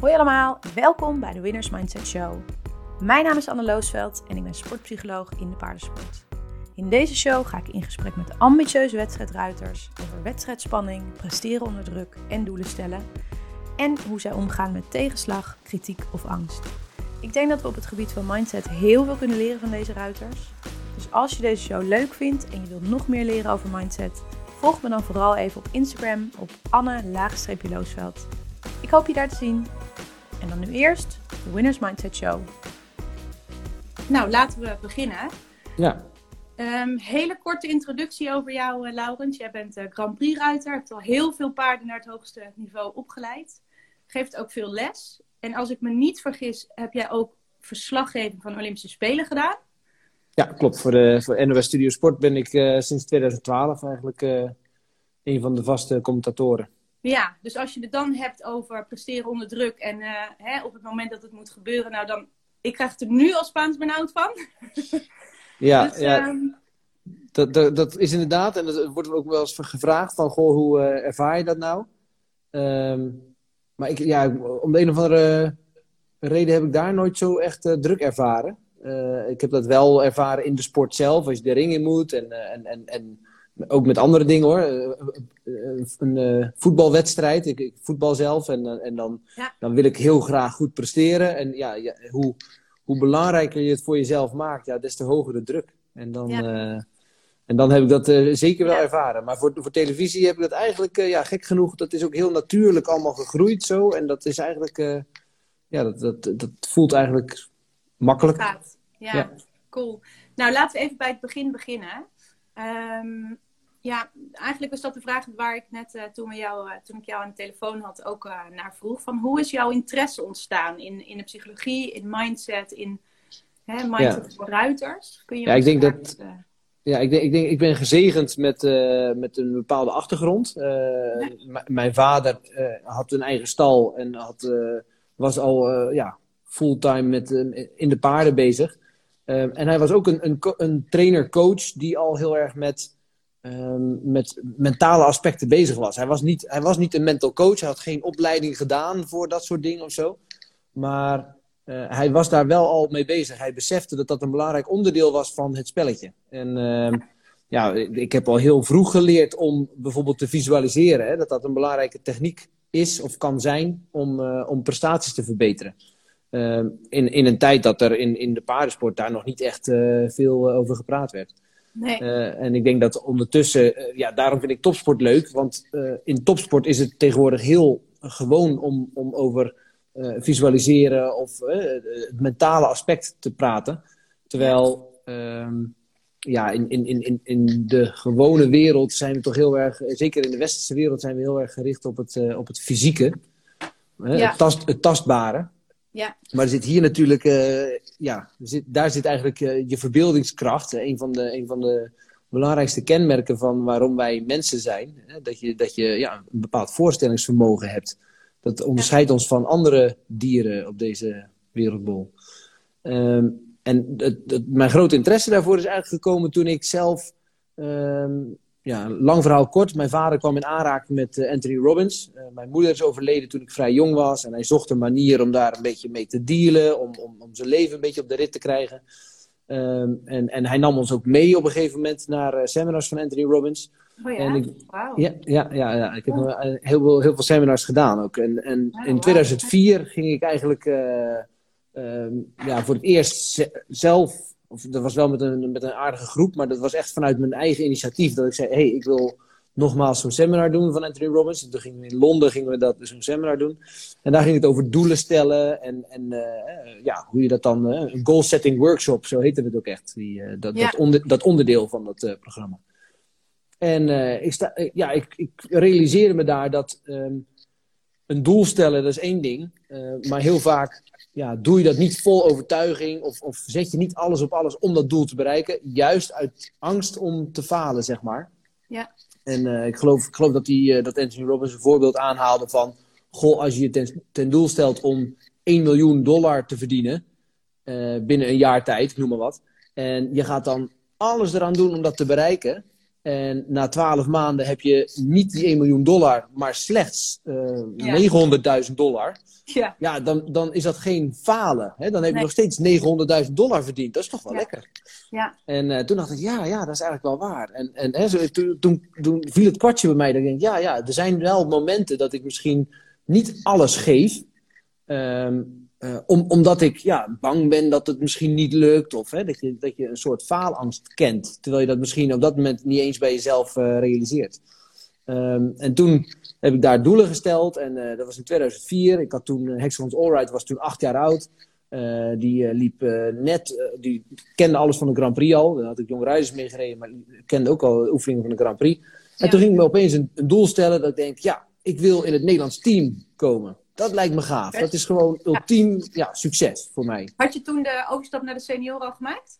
Hoi allemaal, welkom bij de Winners Mindset Show. Mijn naam is Anne Loosveld en ik ben sportpsycholoog in de paardensport. In deze show ga ik in gesprek met ambitieuze wedstrijdruiters over wedstrijdspanning, presteren onder druk en doelen stellen en hoe zij omgaan met tegenslag, kritiek of angst. Ik denk dat we op het gebied van mindset heel veel kunnen leren van deze ruiters. Dus als je deze show leuk vindt en je wilt nog meer leren over mindset, volg me dan vooral even op Instagram op Anne-Loosveld. Ik hoop je daar te zien. En dan nu eerst de Winners Mindset Show. Nou, laten we beginnen. Ja. Um, hele korte introductie over jou, uh, Laurens. Jij bent uh, Grand Prix-ruiter, hebt al heel veel paarden naar het hoogste niveau opgeleid. Geeft ook veel les. En als ik me niet vergis, heb jij ook verslaggeving van Olympische Spelen gedaan? Ja, klopt. Voor, de, voor NOS Studio Sport ben ik uh, sinds 2012 eigenlijk een van de vaste commentatoren. Ja, dus als je het dan hebt over presteren onder druk en hè, op het moment dat het moet gebeuren, nou dan, ik krijg er nu al Spaans benauwd van. Ja, dus, ja. Ehm, dat, dat, dat, is inderdaad, en dat wordt ook wel eens gevraagd van, goh, hoe uh, ervaar je dat nou? Um, maar ik, ja, om de een of andere reden heb ik daar nooit zo echt uh, druk ervaren. Uh, ik heb dat wel ervaren in de sport zelf, als je de ring in moet en, en, en, en ook met andere dingen hoor. een voetbalwedstrijd, ik, ik, voetbal zelf en, en dan, ja. dan wil ik heel graag goed presteren. En ja, ja hoe hoe belangrijker je het voor jezelf maakt, ja, des te hoger de druk. En dan, eh, en dan heb ik dat uh, zeker wel ervaren. Maar voor, voor televisie heb ik dat eigenlijk, ja, gek genoeg, dat is ook heel natuurlijk allemaal gegroeid zo. En dat is eigenlijk, ja, dat, dat, dat voelt eigenlijk makkelijk. Ja, ja, cool. Nou, laten we even bij het begin beginnen. Um, ja, eigenlijk was dat de vraag waar ik net uh, toen, jou, uh, toen ik jou aan de telefoon had ook uh, naar vroeg. Van hoe is jouw interesse ontstaan in, in de psychologie, in mindset, in hè, mindset ja. voor ruiters? Kun je ja, ik denk dat. Ja, ik denk, ik denk, ik ben gezegend met, met een bepaalde achtergrond. Mijn vader had een eigen stal en had, was al ja, fulltime met, in de paarden bezig. en hij was ook een, een, een trainer-coach die al heel erg met um, met mentale aspecten bezig was. Hij was, niet, hij was niet een mental coach, hij had geen opleiding gedaan voor dat soort dingen of zo. Maar uh, hij was daar wel al mee bezig. Hij besefte dat dat een belangrijk onderdeel was van het spelletje. En uh, ja, ik heb al heel vroeg geleerd om bijvoorbeeld te visualiseren. Hè, dat dat een belangrijke techniek is of kan zijn om, uh, om prestaties te verbeteren. Uh, in, in een tijd dat er in, in de paardensport daar nog niet echt veel over gepraat werd. Nee. Uh, en ik denk dat ondertussen, uh, ja, daarom vind ik topsport leuk. Want uh, in topsport is het tegenwoordig heel gewoon om, om over visualiseren of het mentale aspect te praten. Terwijl, ja, ja in, in, in, in de gewone wereld zijn we toch heel erg, zeker in de westerse wereld, zijn we heel erg gericht op het, op het fysieke. Ja. Het, tast, het tastbare. Ja. Maar er zit hier natuurlijk, uh, ja, zit, daar zit eigenlijk uh, je verbeeldingskracht. Een, van de, een van de belangrijkste kenmerken van waarom wij mensen zijn. Hè? Dat je, dat je ja, een bepaald voorstellingsvermogen hebt. Dat onderscheidt ons van andere dieren op deze wereldbol. Um, en het, het, mijn grote interesse daarvoor is eigenlijk gekomen toen ik zelf um, ja, lang verhaal kort. Mijn vader kwam in aanraking met uh, Anthony Robbins. Uh, mijn moeder is overleden toen ik vrij jong was. En hij zocht een manier om daar een beetje mee te dealen. Om, om, om zijn leven een beetje op de rit te krijgen. Um, en, en hij nam ons ook mee op een gegeven moment naar uh, seminars van Anthony Robbins. Oh ja? En ik, wow. ja, ja, ja, ja, ik heb oh. heel, veel, heel veel seminars gedaan ook. En, en oh, in 2004 wow. ging ik eigenlijk um, ja, voor het eerst zelf of dat was wel met een, met een aardige groep, maar dat was echt vanuit mijn eigen initiatief. Dat ik zei, hé, hey, ik wil nogmaals zo'n seminar doen van Anthony Robbins. Toen gingen we in Londen gingen we dat zo'n seminar doen. En daar ging het over doelen stellen en, en uh, ja, hoe je dat dan... Uh, een goal setting workshop, zo heette het ook echt. Die, uh, dat, ja. dat, onder, dat, onderdeel van dat programma. En ik, sta, ja, ik, ik realiseerde me daar dat um, een doel stellen, dat is één ding. maar heel vaak ja, doe je dat niet vol overtuiging of, of zet je niet alles op alles om dat doel te bereiken. Juist uit angst om te falen, zeg maar. Ja. En uh, ik, geloof, ik geloof dat, die, uh, dat Anthony Robbins een voorbeeld aanhaalde van... Goh, als je je ten, ten doel stelt om 1 miljoen dollar te verdienen uh, binnen een jaar tijd, noem maar wat. En je gaat dan alles eraan doen om dat te bereiken. En na twaalf maanden heb je niet die 1 miljoen dollar, maar slechts uh, 900.000 dollar. Ja, ja dan, dan is dat geen falen. Hè? Dan heb je nog steeds 900.000 dollar verdiend. Dat is toch wel lekker. Ja. En uh, toen dacht ik, ja, ja, dat is eigenlijk wel waar. En, en hè, zo, toen, toen, toen, viel het kwartje bij mij. Ik denk, ja, ja, er zijn wel momenten dat ik misschien niet alles geef. Um, uh, om, omdat ik ja, bang ben dat het misschien niet lukt. Of hè, dat, je, dat je een soort faalangst kent. Terwijl je dat misschien op dat moment niet eens bij jezelf uh, realiseert. Um, en toen heb ik daar doelen gesteld. En uh, dat was in 2004. Ik had toen, Hexagons Allright was toen acht jaar oud. die liep net, die kende alles van de Grand Prix al. Daar had ik jong rijders mee gereden, maar kende ook al de oefeningen van de Grand Prix. En toen ging ik me opeens een, een doel stellen dat ik denk, ja, ik wil in het Nederlands team komen. Dat lijkt me gaaf. Dat is gewoon ultiem ja, succes voor mij. Had je toen de overstap naar de senioren al gemaakt?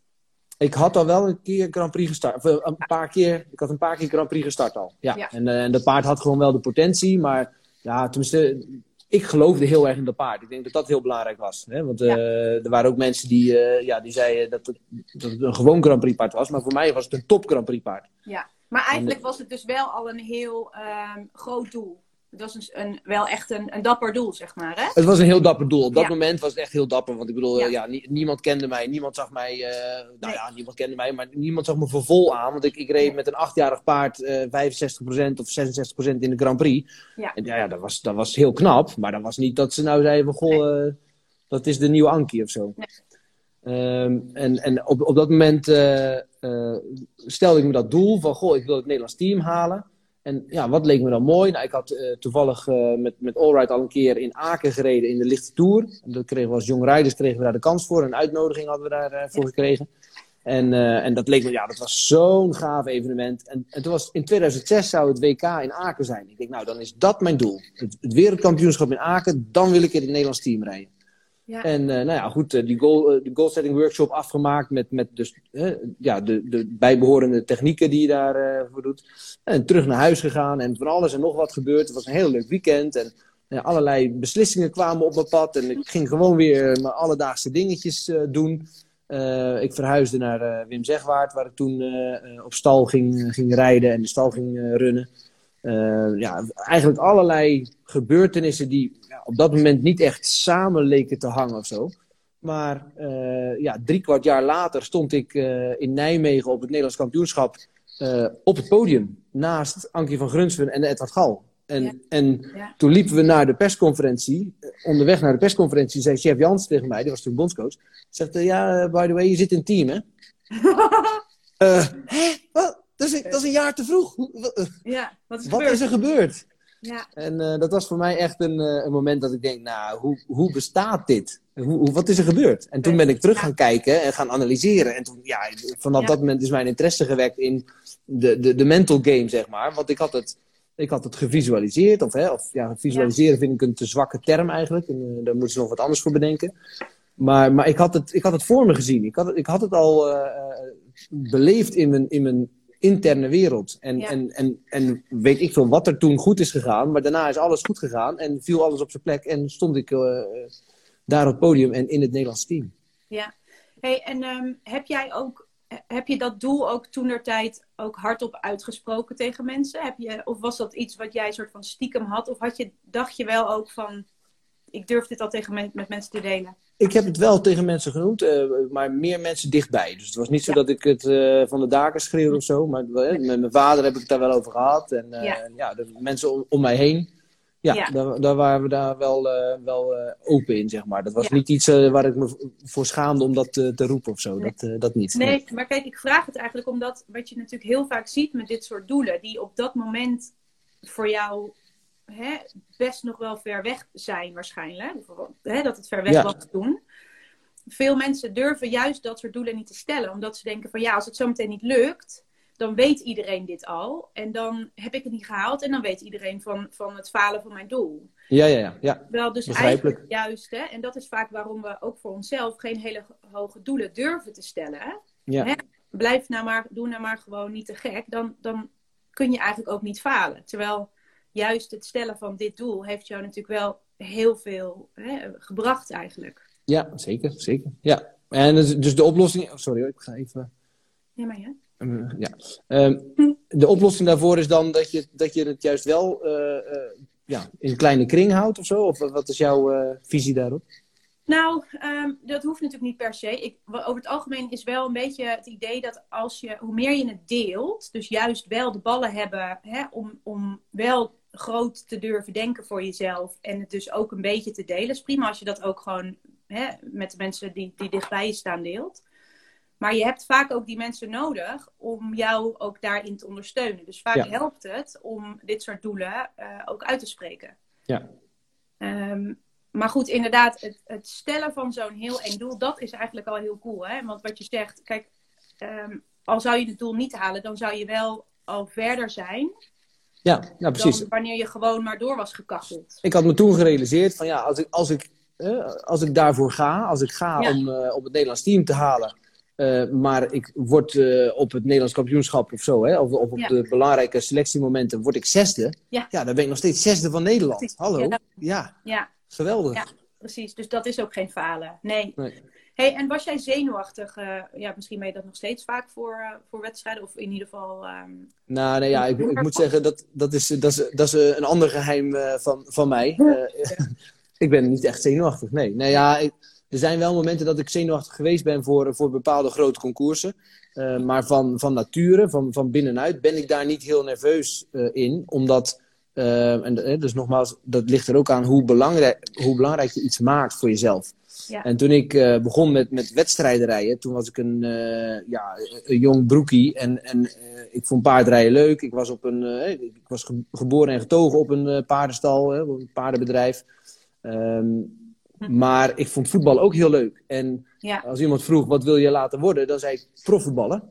Ik had al wel een keer Grand Prix gestart. Of, een paar keer, ik had een paar keer Grand Prix gestart al. Ja. En, uh, en de paard had gewoon wel de potentie. Maar ja, tenminste, ik geloofde heel erg in dat paard. Ik denk dat dat heel belangrijk was. Hè? Want uh, er waren ook mensen die, uh, ja, die zeiden dat het, dat het een gewoon Grand Prix paard was. Maar voor mij was het een top Grand Prix paard. Ja, maar eigenlijk was het dus wel al een heel uh, groot doel. Het was een, een, wel echt een, een dapper doel, zeg maar. Hè? Het was een heel dapper doel. Op dat moment was het echt heel dapper. Want ik bedoel, ja. niemand kende mij. Niemand zag mij. Uh, nou ja, niemand kende mij. Maar niemand zag me voor vol aan. Want ik, ik reed met een achtjarig paard uh, 65% of 66% in de Grand Prix. Ja, en, ja, ja dat, was, dat was heel knap. Maar dat was niet dat ze nou zeiden: van, Goh, uh, dat is de nieuwe Ankie of zo. Um, en en op, op dat moment stelde ik me dat doel van: Goh, ik wil het Nederlands team halen. En ja, wat leek me dan mooi? Nou, ik had uh, toevallig uh, met, met Allright al een keer in Aken gereden in de lichte tour. En dat kregen we als jong rijders kregen we daar de kans voor. Een uitnodiging hadden we daarvoor uh, voor gekregen. En, en dat leek me, ja, dat was zo'n gaaf evenement. En, en toen was, in 2006 zou het WK in Aken zijn. Ik denk, nou, dan is dat mijn doel. Het, het wereldkampioenschap in Aken, dan wil ik in het Nederlands team rijden. En uh, nou ja, goed, uh, die goal, uh, de goalsetting workshop afgemaakt met, met dus, ja, de, de bijbehorende technieken die je daarvoor doet. En terug naar huis gegaan en van alles en nog wat gebeurd. Het was een heel leuk weekend en allerlei beslissingen kwamen op mijn pad. En ik ging gewoon weer mijn alledaagse dingetjes doen. ik verhuisde naar Wim Zegwaard, waar ik toen op stal ging, ging rijden en de stal ging runnen. Ja, eigenlijk allerlei gebeurtenissen die op dat moment niet echt samen leken te hangen of zo. Maar uh, ja, drie kwart jaar later stond ik uh, in Nijmegen op het Nederlands kampioenschap op het podium. Naast Ankie van Grunsven en Edward Gal. En, ja. en ja. toen liepen we naar de persconferentie. Onderweg naar de persconferentie zei chef Jans tegen mij, die was toen bondscoach. Zegt, ja, by the way, je zit in team, hè? hè? Wat? Dat is, dat is een jaar te vroeg. Ja, wat is, wat is er gebeurd? Ja. En uh, dat was voor mij echt een, uh, een, moment dat ik denk, nou, hoe, hoe bestaat dit? Hoe, hoe, wat is er gebeurd? En toen ben ik terug gaan kijken en gaan analyseren. En toen, ja, vanaf ja. dat moment is mijn interesse gewekt in de, de, de mental game, zeg maar. Want ik had het, ik had het gevisualiseerd. Of, hè, of ja, visualiseren vind ik een te zwakke term eigenlijk. En, uh, daar moeten ze nog wat anders voor bedenken. Maar, maar ik, had het, ik had het voor me gezien. Ik had het, ik had het al beleefd in mijn, in mijn interne wereld. En, ja. en, en, en weet ik veel wat er toen goed is gegaan, maar daarna is alles goed gegaan en viel alles op zijn plek en stond ik uh, daar op het podium en in het Nederlands team. Ja, hey, en um, heb jij ook, heb je dat doel ook toen der tijd ook hardop uitgesproken tegen mensen? Heb je, of was dat iets wat jij soort van stiekem had? Of had je, dacht je wel ook van, ik durf dit al tegen me, met mensen te delen? Ik heb het wel tegen mensen genoemd, uh, maar meer mensen dichtbij. Dus het was niet zo dat ik het uh, van de daken schreeuwde of zo. Maar uh, met mijn vader heb ik het daar wel over gehad. En ja. ja. de mensen om, om, mij heen. Ja, ja. Daar, daar, waren we daar wel, wel open in, zeg maar. Dat was niet iets waar ik me voor schaamde om dat te roepen of zo. Nee. Dat, dat niet. Nee, nee, maar kijk, ik vraag het eigenlijk omdat wat je natuurlijk heel vaak ziet met dit soort doelen, die op dat moment voor jou hè, best nog wel ver weg zijn waarschijnlijk. Hè, dat het ver weg ja. was toen. Veel mensen durven juist dat soort doelen niet te stellen. Omdat ze denken van ja, als het zo meteen niet lukt, dan weet iedereen dit al. En dan heb ik het niet gehaald. En dan weet iedereen van, van het falen van mijn doel. Ja, ja, ja. ja. Wel, dus eigenlijk juist, hè, en dat is vaak waarom we ook voor onszelf geen hele hoge doelen durven te stellen. Ja. Hè? Blijf nou maar, doe nou maar gewoon niet te gek. Dan, dan kun je eigenlijk ook niet falen. Terwijl juist het stellen van dit doel heeft jou natuurlijk wel heel veel hè, gebracht eigenlijk. Ja, zeker, zeker. Ja. En dus, dus de oplossing... Oh, sorry, ik ga even... Ja, maar ja. Uh, ja. Um, de oplossing daarvoor is dan dat je, dat je het juist wel ja, in een kleine kring houdt of zo? Of wat is jouw visie daarop? Nou, um, dat hoeft natuurlijk niet per se. Ik, over het algemeen is wel een beetje het idee dat als je, hoe meer je het deelt, dus juist wel de ballen hebben hè, om, om wel groot te durven denken voor jezelf en het dus ook een beetje te delen. is prima als je dat ook gewoon hè, met de mensen die, die dichtbij je staan deelt. Maar je hebt vaak ook die mensen nodig om jou ook daarin te ondersteunen. Dus vaak helpt het om dit soort doelen uh, ook uit te spreken. Ja. Um, maar goed, inderdaad, het, het stellen van zo'n heel eng doel, dat is eigenlijk al heel cool. Hè? Want wat je zegt, kijk, um, al zou je het doel niet halen, dan zou je wel al verder zijn. Ja, ja precies. Dan wanneer je gewoon maar door was gekacheld. Ik had me toen gerealiseerd van ja, als ik, als ik, als ik daarvoor ga, als ik ga om, uh, om het Nederlands team te halen, uh, maar ik word uh, op het Nederlands kampioenschap of zo, hè, of, of op ja. de belangrijke selectiemomenten, word ik zesde. Ja. ja, dan ben ik nog steeds zesde van Nederland. Hallo? Ja. ja. Geweldig. Ja, precies. Dus dat is ook geen falen. Nee. nee. Hey, en was jij zenuwachtig? Uh, ja, misschien ben je dat nog steeds vaak voor, uh, voor wedstrijden, of in ieder geval. Um... Nou, nee, ja, ik, ik, moet zeggen, dat, dat is, dat is, dat is een ander geheim uh, van, van mij. ik ben niet echt zenuwachtig, nee. Nee, ja, ik, er zijn wel momenten dat ik zenuwachtig geweest ben voor, voor bepaalde grote concoursen. maar van, van nature, van, van binnenuit, ben ik daar niet heel nerveus in, omdat uh, en dus nogmaals, dat ligt er ook aan hoe belangrijk, hoe belangrijk je iets maakt voor jezelf. Ja. En toen ik uh, begon met, met wedstrijden rijden, toen was ik een, uh, ja, een jong broekie. En, en ik vond paardrijden leuk. Ik was, op een, ik was ge geboren en getogen op een paardenstal, op een paardenbedrijf. Um, hm. Maar ik vond voetbal ook heel leuk. En ja. als iemand vroeg, wat wil je laten worden? Dan zei ik profvoetballen.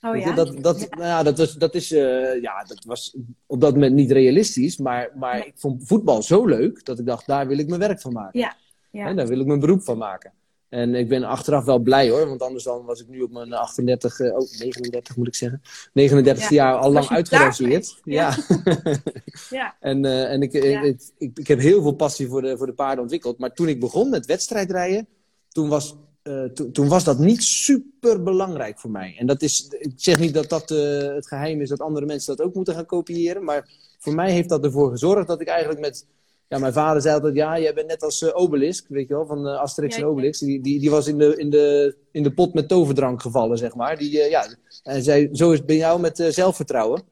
Oh, ja? Dat, dat, ja. Nou ja, dat, was, dat, is, uh, ja, dat was op dat moment niet realistisch. Maar, maar ik vond voetbal zo leuk dat ik dacht, daar wil ik mijn werk van maken. Ja. Ja. En daar wil ik mijn beroep van maken. En ik ben achteraf wel blij hoor, want anders dan was ik nu op mijn 38, uh, oh 39 moet ik zeggen, 39 jaar al lang uitgerangeerd. Ja. ja. en uh, en ik, ik, ik, ik, heb heel veel passie voor de, voor de paarden ontwikkeld. Maar toen ik begon met wedstrijdrijden, toen was uh, to toen was dat niet super belangrijk voor mij. En dat is, ik zeg niet dat dat uh, het geheim is dat andere mensen dat ook moeten gaan kopiëren. Maar voor mij heeft dat ervoor gezorgd dat ik eigenlijk met. Ja, mijn vader zei altijd: Ja, jij bent net als uh, Obelisk, weet je wel, van Asterix ja, en Obelix. Die, die, die was in de, in, de, in de pot met toverdrank gevallen, zeg maar. Die, ja, en zei: Zo is het bij jou met zelfvertrouwen.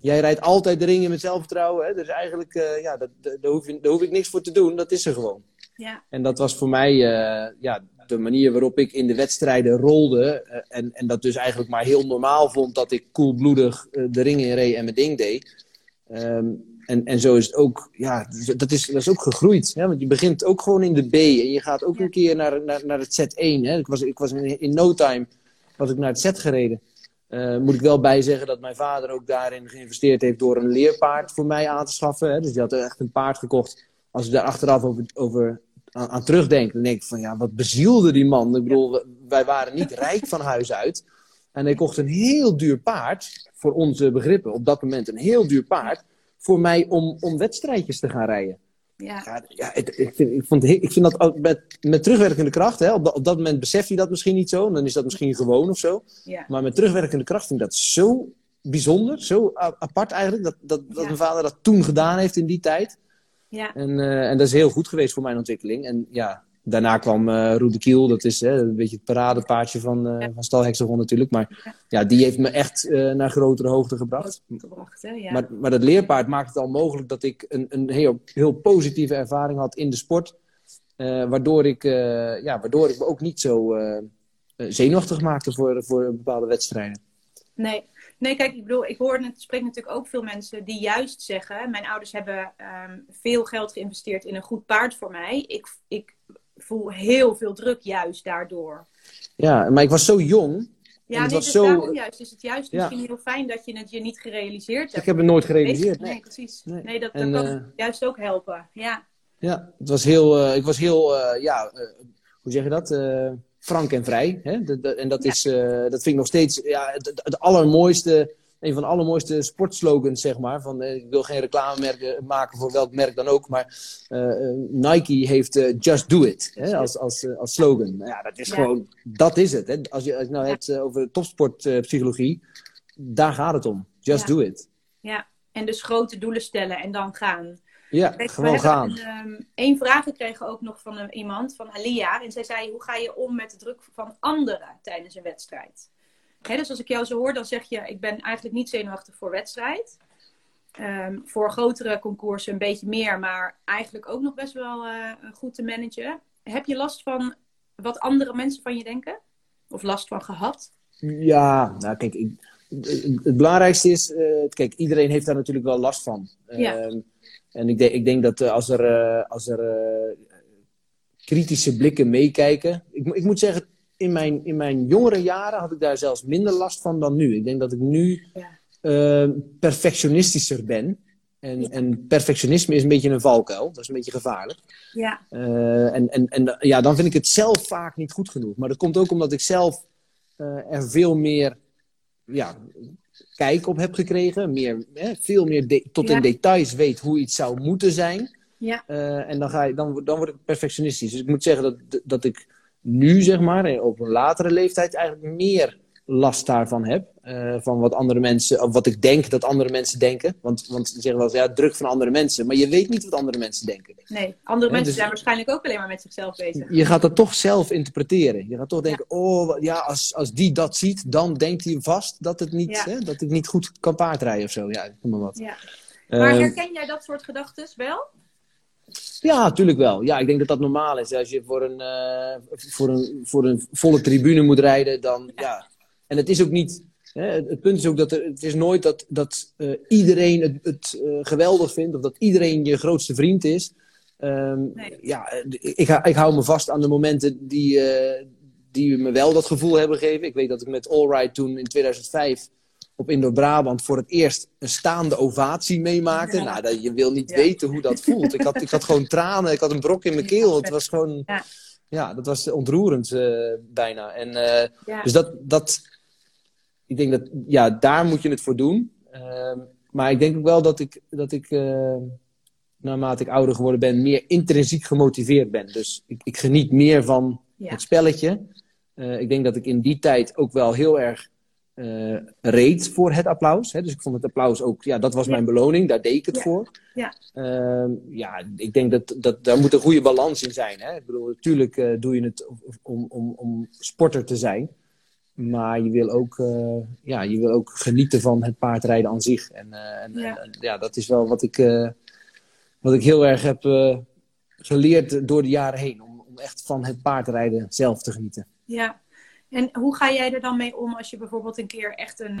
Jij rijdt altijd de ringen met zelfvertrouwen. Hè? Dus eigenlijk, ja, dat, daar, hoef je, daar hoef ik niks voor te doen. Dat is er gewoon. Ja. En dat was voor mij, ja, de manier waarop ik in de wedstrijden rolde. En, en dat dus eigenlijk maar heel normaal vond dat ik koelbloedig de ring in reed en mijn ding deed. Um, en, en zo is het ook, ja, dat is, dat is ook gegroeid. Hè? Want je begint ook gewoon in de B en je gaat ook een keer naar, naar, naar het Z1. Hè? Ik was, ik was in, in no time was ik naar het Z gereden. Uh, moet ik wel bij zeggen dat mijn vader ook daarin geïnvesteerd heeft door een leerpaard voor mij aan te schaffen. Hè? Dus die had echt een paard gekocht. Als ik daar achteraf over, over aan, aan terugdenk, dan denk ik van ja, wat bezielde die man? Ik bedoel, wij waren niet rijk van huis uit. En hij kocht een heel duur paard, voor onze begrippen, op dat moment een heel duur paard, voor mij om, om wedstrijdjes te gaan rijden. Ja. ja, ik, ik, vind, ik, vond, ik vind dat met, met terugwerkende kracht, hè, op, dat, op dat moment besef je dat misschien niet zo, dan is dat misschien gewoon of zo. Ja. Maar met terugwerkende kracht vind ik dat zo bijzonder, zo apart eigenlijk, dat, dat, dat ja. mijn vader dat toen gedaan heeft in die tijd. Ja. En, uh, en dat is heel goed geweest voor mijn ontwikkeling. En ja, daarna kwam uh, Roede Kiel, dat is hè, een beetje het paradepaardje van, uh, ja. van Stal Hexagon natuurlijk. Maar ja. ja. die heeft me echt uh, naar grotere hoogte gebracht. gebracht hè? Ja. Maar, maar dat leerpaard maakt het al mogelijk dat ik een, een heel, heel positieve ervaring had in de sport. waardoor, ik, ja, waardoor ik me ook niet zo zenuwachtig maakte voor, voor bepaalde wedstrijden. Nee, Nee, kijk, ik bedoel, ik hoor het spreek natuurlijk ook veel mensen die juist zeggen: Mijn ouders hebben um, veel geld geïnvesteerd in een goed paard voor mij. Ik, ik voel heel veel druk juist daardoor. Ja, maar ik was zo jong. Ja, was dus zo... daarom juist. Is het juist ja. misschien heel fijn dat je het je niet gerealiseerd hebt. Ik heb het nooit gerealiseerd. Nee, nee precies. Nee, nee dat, dat kan uh... juist ook helpen. Ja, ja het was heel, uh, ik was heel, uh, ja, hoe zeg je dat? frank en vrij. Hè? De, de, en dat, ja. is, dat vind ik nog steeds ja, het, het, allermooiste, een van de allermooiste sportslogans, zeg maar. Van, uh, ik wil geen reclame maken voor welk merk dan ook, maar uh, Nike heeft Just Do It hè? Als, als, als slogan. Nou ja, dat is ja. gewoon, dat is het. Hè? Als je, als je nou hebt over topsportpsychologie, daar gaat het om. Just do it. Ja, en dus grote doelen stellen en dan gaan. Ja, gewoon gaan. Een, um, vraag gekregen ook nog van een, iemand, van Alia. En zij zei, hoe ga je om met de druk van anderen tijdens een wedstrijd? Dus als ik jou zo hoor, dan zeg je, ik ben eigenlijk niet zenuwachtig voor wedstrijd. Ehm, voor grotere concoursen een beetje meer, maar eigenlijk ook nog best wel uh, goed te managen. Heb je last van wat andere mensen van je denken? Of last van gehad? Ja, nou kijk, ik, het belangrijkste is, uh, kijk, iedereen heeft daar natuurlijk wel last van. Ja. Ehm, en ik, denk, ik denk dat uh, als er, als er kritische blikken meekijken. Ik, ik moet zeggen, in mijn, in mijn jongere jaren had ik daar zelfs minder last van dan nu. Ik denk dat ik nu ja. perfectionistischer ben. En, en perfectionisme is een beetje een valkuil. Dat is een beetje gevaarlijk. Ja. en en, en ja, dan vind ik het zelf vaak niet goed genoeg. Maar dat komt ook omdat ik zelf er veel meer ja, kijk op heb gekregen. Meer, hè, veel meer tot in details weet hoe iets zou moeten zijn. Ja. Uh, en dan, ga je, dan, dan word ik perfectionistisch. Dus ik moet zeggen dat, dat ik nu, zeg maar, op een latere leeftijd eigenlijk meer last daarvan heb. Uh, van wat andere mensen, of wat ik denk dat andere mensen denken. Want, want ze zeggen wel eens, ja, druk van andere mensen. Maar je weet niet wat andere mensen denken. Nee, andere mensen dus zijn waarschijnlijk ook alleen maar met zichzelf bezig. Je gaat dat toch zelf interpreteren. Je gaat toch denken, oh ja, als, als die dat ziet, dan denkt hij vast dat, het niet, hè, dat ik niet goed kan paardrijden of zo. Ja, noem maar wat. Ja. Maar ehm, herken jij dat soort gedachten wel? Ja, natuurlijk wel. Ja, ik denk dat dat normaal is. Als je voor een, uh, voor een, voor een volle tribune moet rijden, dan ja en het is ook niet. Hè, het, punt is ook dat er, het is nooit dat, dat uh, iedereen het, het uh, geweldig vindt of dat iedereen je grootste vriend is. Um, nee. Ja, ik, ik hou me vast aan de momenten die, die me wel dat gevoel hebben gegeven. Ik weet dat ik met Allright toen in 2005 op Indo-Brabant voor het eerst een staande ovatie meemaakte. Ja. Nou, dat, je wil niet ja. weten hoe dat voelt. Ik had, ik had gewoon tranen, ik had een brok in mijn keel. Het was gewoon, ja, ja dat was ontroerend uh, bijna. En, uh, Dus dat, dat, ik denk dat, ja, daar moet je het voor doen. Uh, maar ik denk ook wel dat ik, dat ik uh, naarmate ik ouder geworden ben, meer intrinsiek gemotiveerd ben. Dus ik, ik geniet meer van het spelletje. Ik denk dat ik in die tijd ook wel heel erg uh, reed voor het applaus. Hè? Dus ik vond het applaus ook, ja, dat was ja. mijn beloning, daar deed ik het ja. voor. Ja. Uh, ja, ik denk dat, dat daar moet een goede balans in zijn. Hè? Ik bedoel, natuurlijk uh, doe je het om, om, om sporter te zijn. Maar je wil ook, uh, ja, je wil ook genieten van het paardrijden aan zich. En, en, ja. en, ja. dat is wel wat ik, wat ik heel erg heb geleerd door de jaren heen. Om, om echt van het paardrijden zelf te genieten. Ja, en hoe ga jij er dan mee om als je bijvoorbeeld een keer echt een,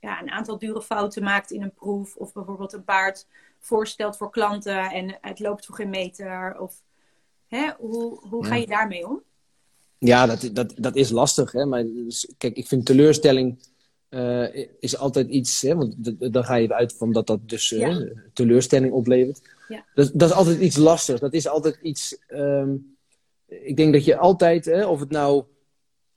ja, een aantal dure fouten maakt in een proef? Of bijvoorbeeld een paard voorstelt voor klanten en het loopt voor geen meter? Of, hè, hoe, hoe ga je daarmee om? Ja, dat, dat, dat is lastig. Hè? Maar dus, kijk, ik vind teleurstelling uh, is altijd iets, hè? want dan ga je uit van dat dat dus uh, ja. teleurstelling oplevert. Ja. Dat, dat is altijd iets lastigs. Dat is altijd iets. Um, ik denk dat je altijd, hè, of het nou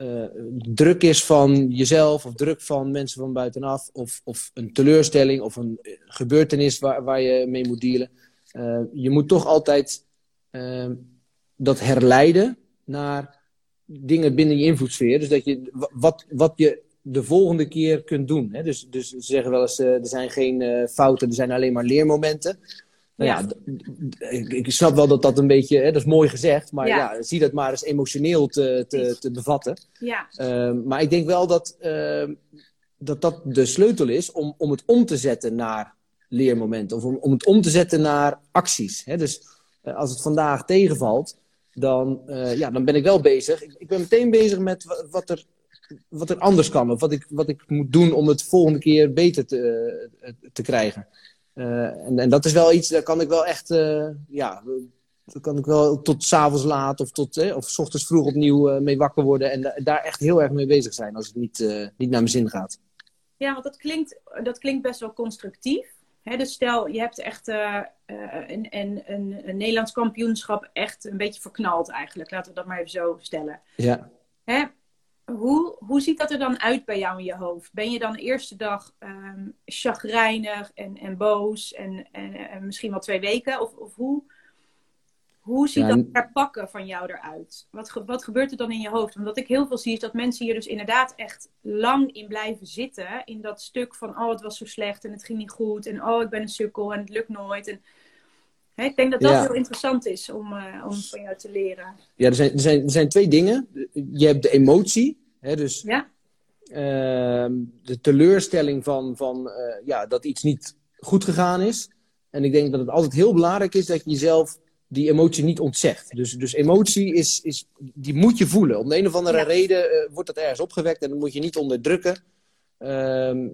uh, druk is van jezelf, of druk van mensen van buitenaf, of, of een teleurstelling of een gebeurtenis waar, waar je mee moet dealen. je moet toch altijd ehm, dat herleiden naar dingen binnen je invloedssfeer. Dus dat je, wat, wat je de volgende keer kunt doen. Hè? Dus, dus ze zeggen wel eens, er zijn geen fouten, er zijn alleen maar leermomenten. Nou ja, ja ik, ik, snap wel dat dat een beetje, hè, dat is mooi gezegd, maar ja. ja zie dat maar eens emotioneel te, te, te bevatten. Ja. Uh, maar ik denk wel dat, dat dat de sleutel is om, om het om te zetten naar leermomenten. Of om, om het om te zetten naar acties. Hè? Dus als het vandaag tegenvalt, dan, uh, ja, dan ben ik wel bezig. Ik, ik, ben meteen bezig met wat er, wat er anders kan. Of wat ik, wat ik moet doen om het volgende keer beter te, uh, te krijgen. Uh, en, en, dat is wel iets, daar kan ik wel echt, ja, daar kan ik wel tot s'avonds laat of tot, of s ochtends vroeg opnieuw mee wakker worden. En daar echt heel erg mee bezig zijn als het niet, niet naar mijn zin gaat. Ja, want dat klinkt, dat klinkt best wel constructief dus stel, je hebt echt uh, een, een, een, een, Nederlands kampioenschap echt een beetje verknald eigenlijk. Laten we dat maar even zo stellen. Ja. Hè? Hoe, hoe ziet dat er dan uit bij jou in je hoofd? Ben je dan de eerste dag um, chagrijnig en, en boos en, en, en, misschien wel twee weken? Of, of hoe, Hoe ziet dat herpakken van jou eruit? Wat, wat gebeurt er dan in je hoofd? Want wat ik heel veel zie is dat mensen hier dus inderdaad echt lang in blijven zitten. In dat stuk van, oh het was zo slecht en het ging niet goed. En oh ik ben een sukkel en het lukt nooit. En, ik denk dat dat heel interessant is om, uh, om van jou te leren. Ja, er zijn, er, zijn, er zijn twee dingen. Je hebt de emotie. Hè, dus ja. Ehm, de teleurstelling van, van uh, ja, dat iets niet goed gegaan is. En ik denk dat het altijd heel belangrijk is dat je jezelf die emotie niet ontzegt. Dus, dus emotie is, is, die moet je voelen. Om de een of andere reden uh, wordt dat ergens opgewekt en dat moet je niet onderdrukken. Uh,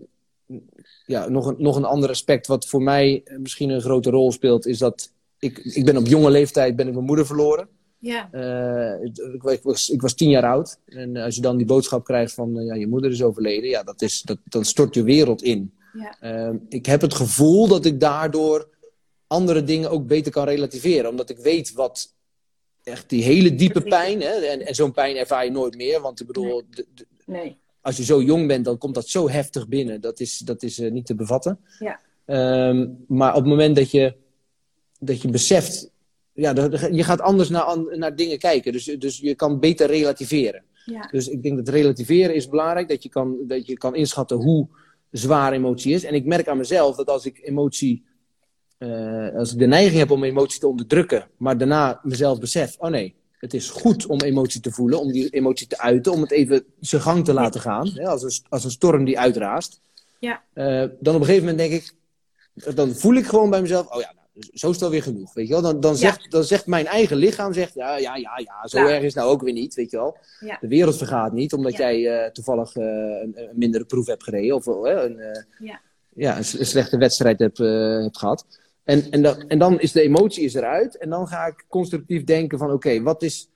ja, nog een, nog een ander aspect wat voor mij misschien een grote rol speelt, is dat ik, ik ben op jonge leeftijd ben ik mijn moeder verloren. Ja. Uh, ik, ik, was, ik was tien jaar oud. En als je dan die boodschap krijgt van uh, ja, je moeder is overleden, ja, dat is, dat, dan stort je wereld in. Ja. Uh, ik heb het gevoel dat ik daardoor andere dingen ook beter kan relativeren. Omdat ik weet wat echt die hele diepe pijn, hè, en, en zo'n pijn ervaar je nooit meer. Want ik bedoel, nee. nee. Als je zo jong bent, dan komt dat zo heftig binnen. Dat is, dat is uh, niet te bevatten. Ja. Um, maar op het moment dat je, dat je beseft, ja, je gaat anders naar, naar dingen kijken. Dus, dus je kan beter relativeren. Ja. Dus ik denk dat relativeren is belangrijk. Dat je kan, dat je kan inschatten hoe zwaar emotie is. En ik merk aan mezelf dat als ik emotie uh, als ik de neiging heb om emotie te onderdrukken, maar daarna mezelf besef, oh nee, het is goed om emotie te voelen, om die emotie te uiten, om het even zijn gang te laten gaan, hè, als, een, als een storm die uitraast. Ja. Uh, dan op een gegeven moment denk ik, dan voel ik gewoon bij mezelf, oh ja, nou, zo is het alweer genoeg, weet je wel. Dan, dan, zegt, dan zegt mijn eigen lichaam, zegt, ja, ja, ja, ja zo erg is het nou ook weer niet, weet je wel. De wereld vergaat niet, omdat jij uh, toevallig een, een, mindere proef hebt gereden, of een, ja. Ja, een, slechte wedstrijd hebt, hebt gehad. En, en, dan, en dan is de emotie is eruit. En dan ga ik constructief denken van oké, wat, is,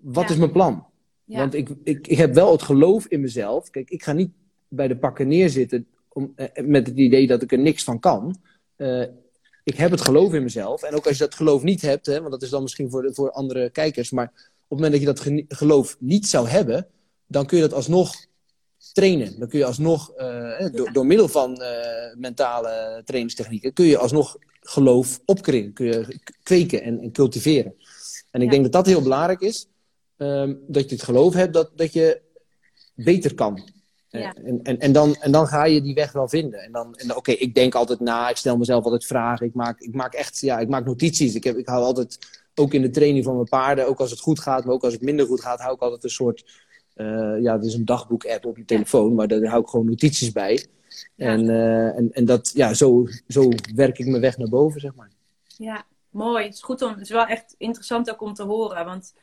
wat is mijn plan? Want ik, ik, ik heb wel het geloof in mezelf. Kijk, ik ga niet bij de pakken neerzitten om, eh, met het idee dat ik er niks van kan. Uh, ik heb het geloof in mezelf. En ook als je dat geloof niet hebt, hè, want dat is dan misschien voor, de, voor andere kijkers. Maar op het moment dat je dat geloof niet zou hebben, dan kun je dat alsnog trainen. Dan kun je alsnog, uh, door, door, middel van uh, mentale trainingstechnieken, kun je alsnog geloof je kweken en, en cultiveren. En ik denk dat dat heel belangrijk is. Um, dat je het geloof hebt dat, dat je beter kan. Ja. En, en, en, dan, en dan ga je die weg wel vinden. En dan, en oké, ik denk altijd na, ik stel mezelf altijd vragen. Ik maak, ik maak echt, ja, ik maak notities. Ik, heb, ik hou altijd, ook in de training van mijn paarden, ook als het goed gaat, maar ook als het minder goed gaat, hou ik altijd een soort, uh, ja, het is een dagboek-app op je telefoon, maar daar hou ik gewoon notities bij. En, uh, en, en dat, ja, zo, zo werk ik mijn weg naar boven, zeg maar. Ja, mooi. Het is goed om, het is wel echt interessant ook om te horen. Want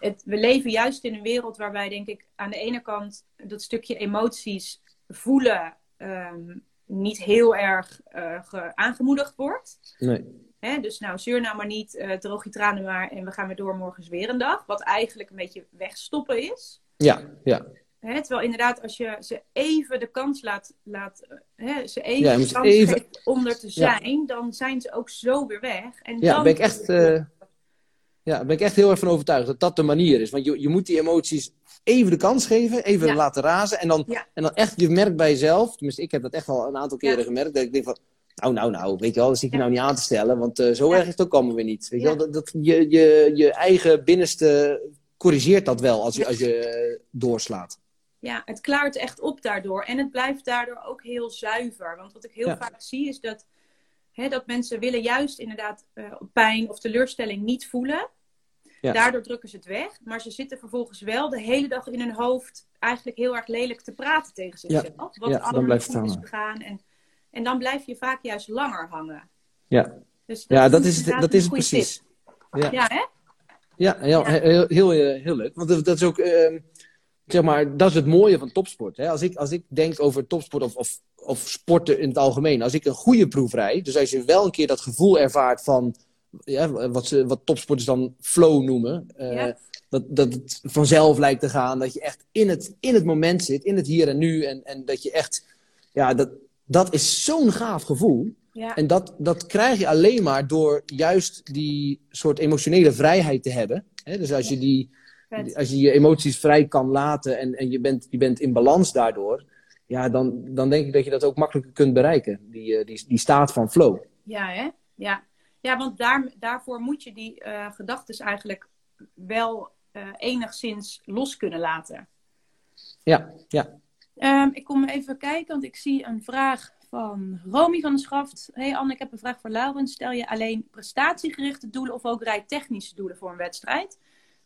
het, we leven juist in een wereld waarbij, denk ik, aan de ene kant dat stukje emoties voelen um, niet heel erg uh, aangemoedigd wordt. Nee. Hè, dus nou, zeur nou maar niet, uh, droog je tranen maar en we gaan weer door, morgen is weer een dag. Wat eigenlijk een beetje wegstoppen is. Ja, ja. Hè, terwijl inderdaad, als je ze even de kans laat, laat hè, ze even ja, de kans even... om er te zijn, dan zijn ze ook zo weer weg. En ja, dan ben ik echt, uh, ja, ben ik echt heel erg van overtuigd dat dat de manier is. Want je, je moet die emoties even de kans geven, even laten razen. En dan, en dan echt, je merkt bij jezelf, tenminste ik heb dat echt al een aantal keren gemerkt, dat ik denk van, nou, nou, nou, weet je wel, dat zit je nou niet aan te stellen, want uh, zo erg is het ook allemaal weer niet. Weet je wel, dat, dat, je, je, je eigen binnenste corrigeert dat wel als je, als je doorslaat ja, het klaart echt op daardoor. En het blijft daardoor ook heel zuiver. Want wat ik heel vaak zie is dat, hè, dat mensen willen juist inderdaad uh, pijn of teleurstelling niet voelen. Ja. Daardoor drukken ze het weg. Maar ze zitten vervolgens wel de hele dag in hun hoofd eigenlijk heel erg lelijk te praten tegen zichzelf. Ja. Wat ja, allemaal goed is gegaan. En, en dan blijf je vaak juist langer hangen. Ja, dus dat ja dat is, het, dat is het precies. Ja. ja, hè? Ja, heel, heel, heel, heel, leuk. Want dat, is ook... Uh, zeg maar, dat is het mooie van topsport. Hè? Als, ik, als ik denk over topsport of, of, of sporten in het algemeen. Als ik een goede proef rijd, dus als je wel een keer dat gevoel ervaart van ja, wat, ze, wat topsporters dan flow noemen. Uh, dat, dat het vanzelf lijkt te gaan. Dat je echt in het, in het moment zit, in het hier en nu. En, en dat je echt, ja, dat, dat is zo'n gaaf gevoel. Ja. En dat, dat krijg je alleen maar door juist die soort emotionele vrijheid te hebben. Hè? Dus als je die, als je je emoties vrij kan laten en, en je, bent, je bent in balans daardoor, ja, dan, dan denk ik dat je dat ook makkelijker kunt bereiken. Die, eh, die, die staat van flow. Ja, hè? Ja. Ja, want daar, daarvoor moet je die uh, gedachten eigenlijk wel uh, enigszins los kunnen laten. Ja, ja. Um, ik kom even kijken, want ik zie een vraag van Romy van de Schaft. Hey Anne, ik heb een vraag voor Laurens. Stel je alleen prestatiegerichte doelen of ook rijtechnische doelen voor een wedstrijd?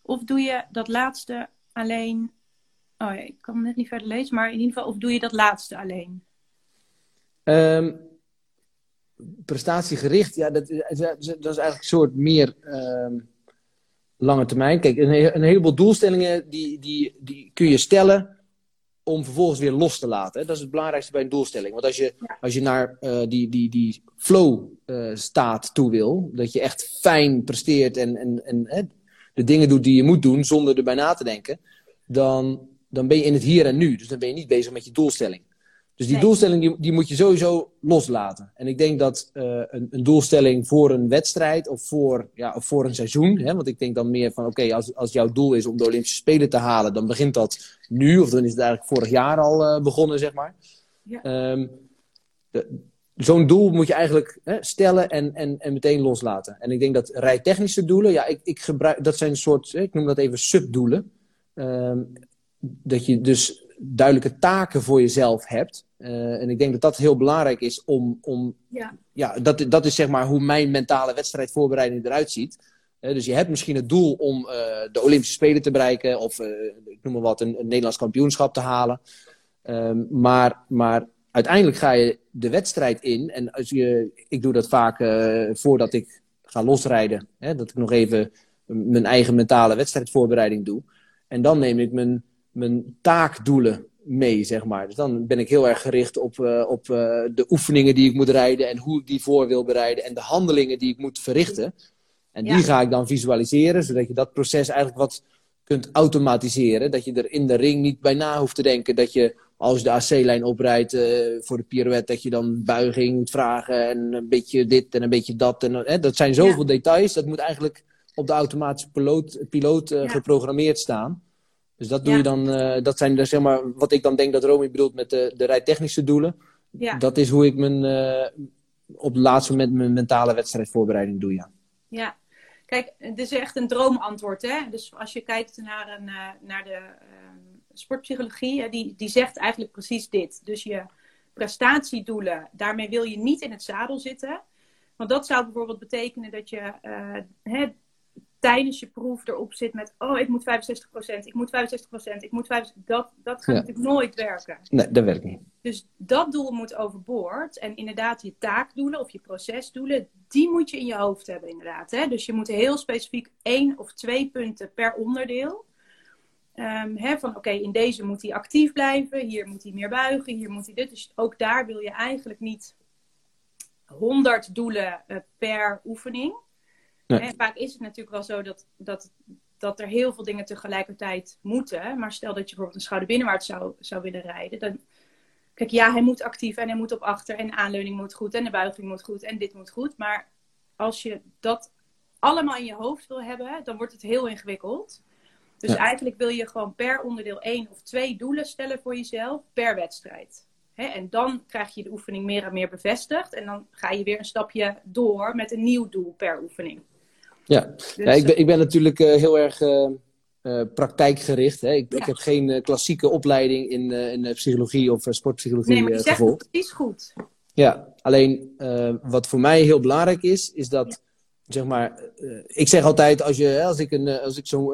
Of doe je dat laatste alleen... Oh ja, ik kan het net niet verder lezen, maar in ieder geval, of doe je dat laatste alleen? Um, prestatiegericht, ja, dat, dat, is eigenlijk een soort meer um, lange termijn. Kijk, een, een, heleboel doelstellingen die, die, die kun je stellen om vervolgens weer los te laten. Dat is het belangrijkste bij een doelstelling. Want als je, als je naar uh, die, die, die flow uh, staat toe wil, dat je echt fijn presteert en, en, en de dingen doet die je moet doen zonder erbij na te denken, dan, dan ben je in het hier en nu. Dus dan ben je niet bezig met je doelstelling. Dus die doelstelling die, die, moet je sowieso loslaten. En ik denk dat uh, een, een, doelstelling voor een wedstrijd of voor, ja, of voor een seizoen. Hè, want ik denk dan meer van oké, als, als jouw doel is om de Olympische Spelen te halen, dan begint dat nu. Of dan is het eigenlijk vorig jaar al uh, begonnen, zeg maar. Ja. Um, Zo'n doel moet je eigenlijk hè, stellen en, en, en meteen loslaten. En ik denk dat rijtechnische doelen, ja, ik, ik gebruik, dat zijn een soort, ik noem dat even subdoelen. Um, dat je dus duidelijke taken voor jezelf hebt. Uh, en ik denk dat dat heel belangrijk is om. om ja. ja, dat, dat is zeg maar hoe mijn mentale wedstrijdvoorbereiding eruit ziet. Uh, dus je hebt misschien het doel om uh, de Olympische Spelen te bereiken. of ik noem maar wat, een, een Nederlands kampioenschap te halen. Um, maar, maar uiteindelijk ga je de wedstrijd in. En als je, ik doe dat vaak voordat ik ga losrijden. Hè, dat ik nog even mijn eigen mentale wedstrijdvoorbereiding doe. En dan neem ik mijn mijn taakdoelen mee, zeg maar. Dus dan ben ik heel erg gericht op, uh, op uh, de oefeningen die ik moet rijden en hoe ik die voor wil bereiden en de handelingen die ik moet verrichten. En die ga ik dan visualiseren, zodat je dat proces eigenlijk wat kunt automatiseren. Dat je er in de ring niet bij na hoeft te denken dat je als je de AC-lijn oprijdt uh, voor de pirouette, dat je dan buiging moet vragen en een beetje dit en een beetje dat. En, dat zijn zoveel details, dat moet eigenlijk op de automatische piloot, piloot geprogrammeerd staan. Dus dat doe je dan, uh, dat zijn dus, zeg maar, wat ik dan denk dat Romy bedoelt met de, de rijtechnische doelen. Dat is hoe ik mijn, op het laatste moment mijn mentale wedstrijdvoorbereiding doe, ja. Ja, kijk, het is echt een droomantwoord, hè. Dus als je kijkt naar, een, naar de sportpsychologie, die, die zegt eigenlijk precies dit. Dus je prestatiedoelen, daarmee wil je niet in het zadel zitten. Want dat zou bijvoorbeeld betekenen dat je hè, tijdens je proef erop zit met, oh, ik moet 65%, ik moet 65%, ik moet 65%. Dat, dat gaat natuurlijk nooit werken. Nee, dat werkt niet. Dus dat doel moet overboord. En inderdaad, je taakdoelen of je procesdoelen, die moet je in je hoofd hebben, inderdaad. Hè? Dus je moet heel specifiek één of twee punten per onderdeel. Um, hè, van oké, in deze moet hij actief blijven, hier moet hij meer buigen, hier moet hij dit. Dus ook daar wil je eigenlijk niet 100 doelen uh, per oefening. En vaak is het natuurlijk wel zo dat, dat, dat er heel veel dingen tegelijkertijd moeten. Maar stel dat je bijvoorbeeld een schouder binnenwaarts zou, zou willen rijden. Dan, kijk, ja, hij moet actief en hij moet op achter. En de aanleuning moet goed en de buiging moet goed en dit moet goed. Maar als je dat allemaal in je hoofd wil hebben, dan wordt het heel ingewikkeld. Dus eigenlijk wil je gewoon per onderdeel één of twee doelen stellen voor jezelf per wedstrijd. en dan krijg je de oefening meer en meer bevestigd. En dan ga je weer een stapje door met een nieuw doel per oefening. Ja, dus, ja ik, ben, ik ben natuurlijk uh, heel erg uh, uh, praktijkgericht. Hè. Ik, ja. ik, heb geen klassieke opleiding in, in psychologie of sportpsychologie Nee, maar je zegt het precies goed. Ja, alleen wat voor mij heel belangrijk is, is dat, ja. zeg maar, ik zeg altijd als, je, als ik, een, als ik zo,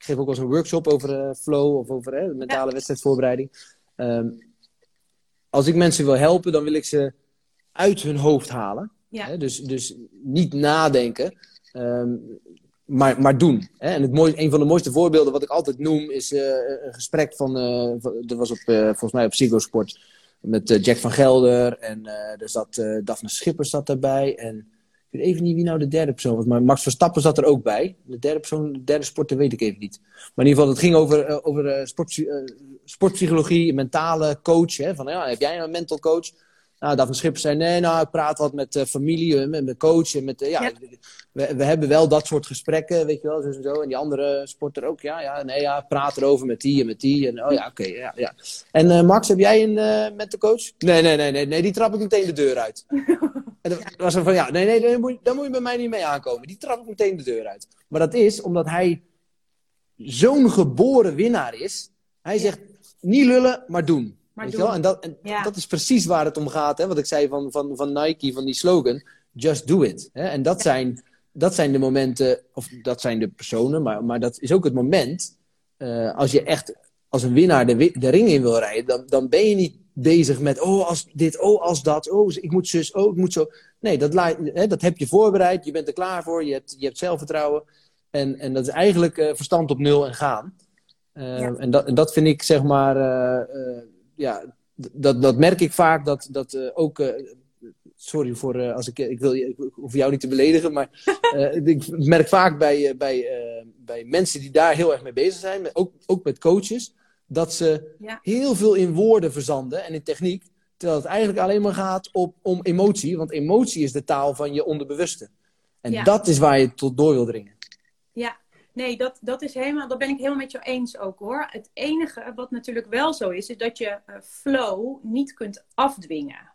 ik, geef ook wel eens een workshop over flow of over mentale ja. wedstrijdvoorbereiding. Um, als ik mensen wil helpen, dan wil ik ze uit hun hoofd halen. Hè? Dus, dus niet nadenken. Um, maar, maar doen. Hè? En het mooie, een van de mooiste voorbeelden wat ik altijd noem is uh, een gesprek van, uh, dat was op, uh, volgens mij op Psycho Sport met Jack van Gelder en er zat Daphne Schipper zat daarbij en weet even niet wie nou de derde persoon was, maar Max Verstappen zat er ook bij. De derde persoon, de derde sporter weet ik even niet. Maar in ieder geval, het ging over, over sport, sportpsychologie, mentale coach. Hè? Van, ja, heb jij een mental coach? Nou, Daphne Schipper zei, nee, nou, ik praat wat met uh, familie, met mijn coach. En met, uh, ja, ja. We, we, hebben wel dat soort gesprekken, weet je wel, zo en zo. En die andere sporter ook, ja, ja, nee, ja, praat erover met die en met die. En, oh ja, oké, okay, ja, ja. En uh, Max, heb jij een met de coach? Nee, nee, nee, nee, nee, die trap ik meteen de deur uit. En dan was er van, ja, nee, nee, dan moet, dan moet je bij mij niet mee aankomen. Die trap ik meteen de deur uit. Maar dat is omdat hij zo'n geboren winnaar is. Hij zegt, niet lullen, maar doen. Maar Weet doen. Je wel? En, dat, en dat is precies waar het om gaat. Hè? Wat ik zei van, van, van Nike, van die slogan. Just do it. Hè? En dat zijn, dat zijn de momenten, of dat zijn de personen, maar, maar dat is ook het moment. Uh, als je echt als een winnaar de, de ring in wil rijden, dan, dan ben je niet bezig met, oh, als dit, oh, als dat, oh, ik moet zus, oh, ik moet zo. Nee, dat, hè, dat heb je voorbereid, je bent er klaar voor, je hebt, je hebt zelfvertrouwen. En, en dat is eigenlijk uh, verstand op nul en gaan. Uh, en, dat, en dat vind ik, zeg maar, uh, ja, dat, dat merk ik vaak, dat, dat ook sorry voor als ik, ik wil ik hoef jou niet te beledigen, maar ik merk vaak bij, bij, bij mensen die daar heel erg mee bezig zijn, ook, ook met coaches, dat ze heel veel in woorden verzanden en in techniek, terwijl het eigenlijk alleen maar gaat op, om emotie, want emotie is de taal van je onderbewuste. En dat is waar je tot door wil dringen. Ja, nee, dat, dat, is helemaal, dat ben ik helemaal met jou eens ook hoor. Het enige wat natuurlijk wel zo is, is dat je uh, flow niet kunt afdwingen.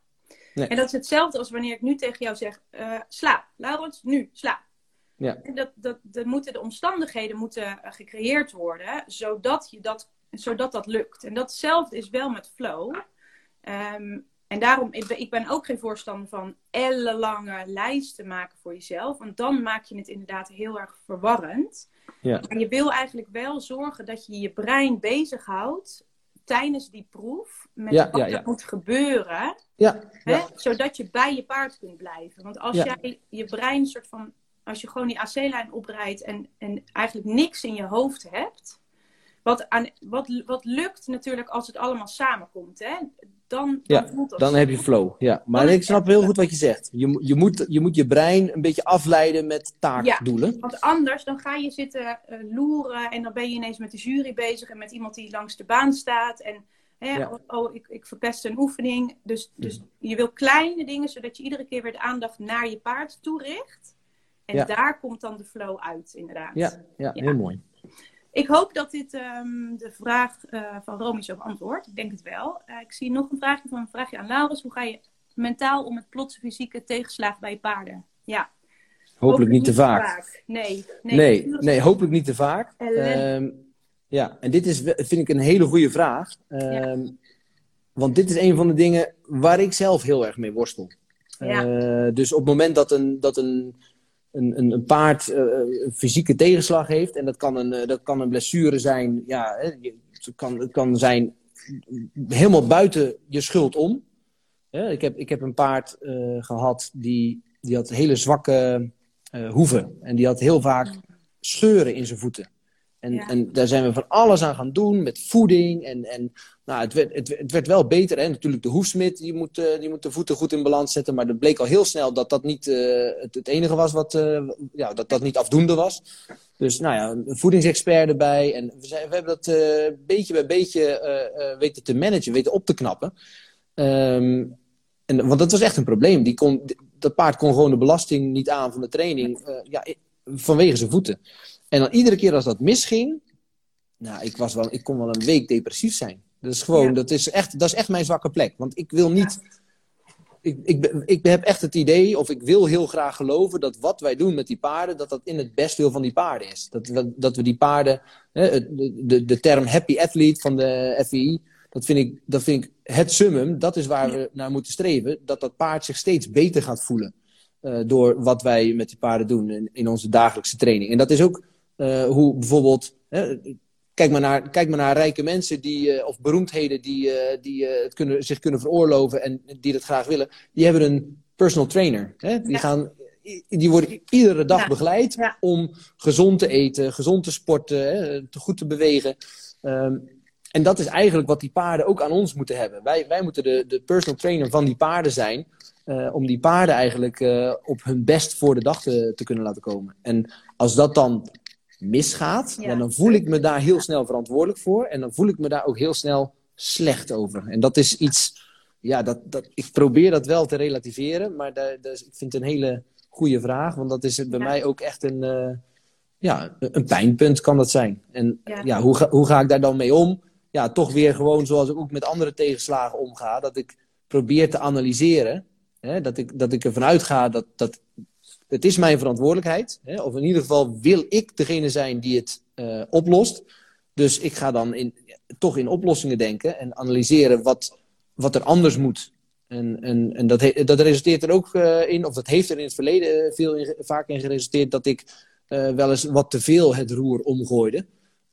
Nee. En dat is hetzelfde als wanneer ik nu tegen jou zeg, uh, slaap, Laurens, nu, slaap. Ja. En dat, dat, dat moeten, de omstandigheden moeten uh, gecreëerd worden, zodat je dat zodat dat lukt. En datzelfde is wel met flow. Um, en daarom, ik ben, ik ben ook geen voorstander van ellenlange lijsten maken voor jezelf. Want dan maak je het inderdaad heel erg verwarrend. Ja. Maar je wil eigenlijk wel zorgen dat je je brein bezighoudt tijdens die proef. Met wat er moet gebeuren. Hè, zodat je bij je paard kunt blijven. Want als jij je brein soort van... Als je gewoon die AC-lijn oprijdt en, en eigenlijk niks in je hoofd hebt wat, aan, wat, wat lukt natuurlijk als het allemaal samenkomt. Hè? Dan, dan, voelt dat dan heb je flow. Ja. Maar ik snap heel goed wat je zegt. Je, je, moet, je moet je brein een beetje afleiden met taakdoelen. Ja, want anders dan ga je zitten uh, loeren en dan ben je ineens met de jury bezig en met iemand die langs de baan staat. En hè, oh, oh, ik, ik verpest een oefening. Dus, dus je wil kleine dingen zodat je iedere keer weer de aandacht naar je paard toericht. En daar komt dan de flow uit, inderdaad. Ja, ja, heel mooi. Ik hoop dat dit um, de vraag uh, van Romy zo beantwoordt. Ik denk het wel. Uh, ik zie nog een vraagje van een vraagje aan Laurens. Hoe ga je mentaal om met plotse fysieke tegenslagen bij paarden? Ja. Hopelijk, hopelijk niet, te, vaak. vaak. Nee, nee, nee, nee, hopelijk niet te vaak. Um, ja, en dit is, vind ik een hele goede vraag. Um, ja. Want dit is een van de dingen waar ik zelf heel erg mee worstel. Ja. Uh, dus op het moment dat een, dat een een, een, een paard uh, een fysieke tegenslag heeft. En dat kan een, uh, dat kan een blessure zijn. Ja, het, kan, het kan zijn helemaal buiten je schuld om. ik, heb, ik heb een paard uh, gehad die, die had hele zwakke hoeven. En die had heel vaak scheuren in zijn voeten. En, en daar zijn we van alles aan gaan doen met voeding. En, en nou, het, werd, het, het werd wel beter. Hè? Natuurlijk, de hoefsmid die moet, uh, die moet de voeten goed in balans zetten. Maar het bleek al heel snel dat dat niet uh, het, het, enige was wat uh, ja, dat, dat niet afdoende was. Dus nou ja, een voedingsexpert erbij. En we, zijn, we hebben dat beetje bij beetje weten te managen, weten op te knappen. Um, en, want dat was echt een probleem. Die kon, dat paard kon gewoon de belasting niet aan van de training. ja, vanwege zijn voeten. En dan iedere keer als dat misging, nou, ik, was wel, ik kon wel een week depressief zijn. Dat is gewoon, dat, is echt, dat is echt mijn zwakke plek. Want ik wil niet. Ik, ik, ik heb echt het idee, of ik wil heel graag geloven, dat wat wij doen met die paarden, dat dat in het bestwil van die paarden is. Dat, we, dat we die paarden, hè, de, de, de term happy athlete van de FVI, dat vind, ik, dat vind ik het summum, dat is waar we naar moeten streven. Dat dat paard zich steeds beter gaat voelen. Uh, door wat wij met die paarden doen in, in onze dagelijkse training. En dat is ook hoe bijvoorbeeld. kijk, maar naar, kijk maar naar rijke mensen die, uh, of beroemdheden die, uh, die het kunnen, zich kunnen veroorloven en die dat graag willen. Die hebben een personal trainer. Hè? Die, gaan, die worden iedere dag ja. begeleid ja. om gezond te eten, gezond te sporten, hè, te goed te bewegen. Um, en dat is eigenlijk wat die paarden ook aan ons moeten hebben. Wij, wij moeten de, de personal trainer van die paarden zijn. Uh, om die paarden eigenlijk uh, op hun best voor de dag te, te kunnen laten komen. En als dat dan misgaat, ja. dan voel ik me daar heel snel verantwoordelijk voor. En dan voel ik me daar ook heel snel slecht over. En dat is iets, ja, dat, dat, ik probeer dat wel te relativeren. Maar dat, dat, ik vind het een hele goede vraag. Want dat is bij ja. mij ook echt een, uh, ja, een pijnpunt kan dat zijn. En ja, ja hoe, ga, hoe ga ik daar dan mee om? Ja, toch weer gewoon zoals ik ook met andere tegenslagen omga. Dat ik probeer te analyseren. Hè, dat, ik, dat ik ervan uitga dat, dat het is mijn verantwoordelijkheid. Hè, of in ieder geval wil ik degene zijn die het uh, oplost. Dus ik ga dan in, toch in oplossingen denken en analyseren wat, wat er anders moet. En, en, en dat, dat resulteert er ook uh, in, of dat heeft er in het verleden veel in, vaak in geresulteerd, dat ik uh, wel eens wat te veel het roer omgooide.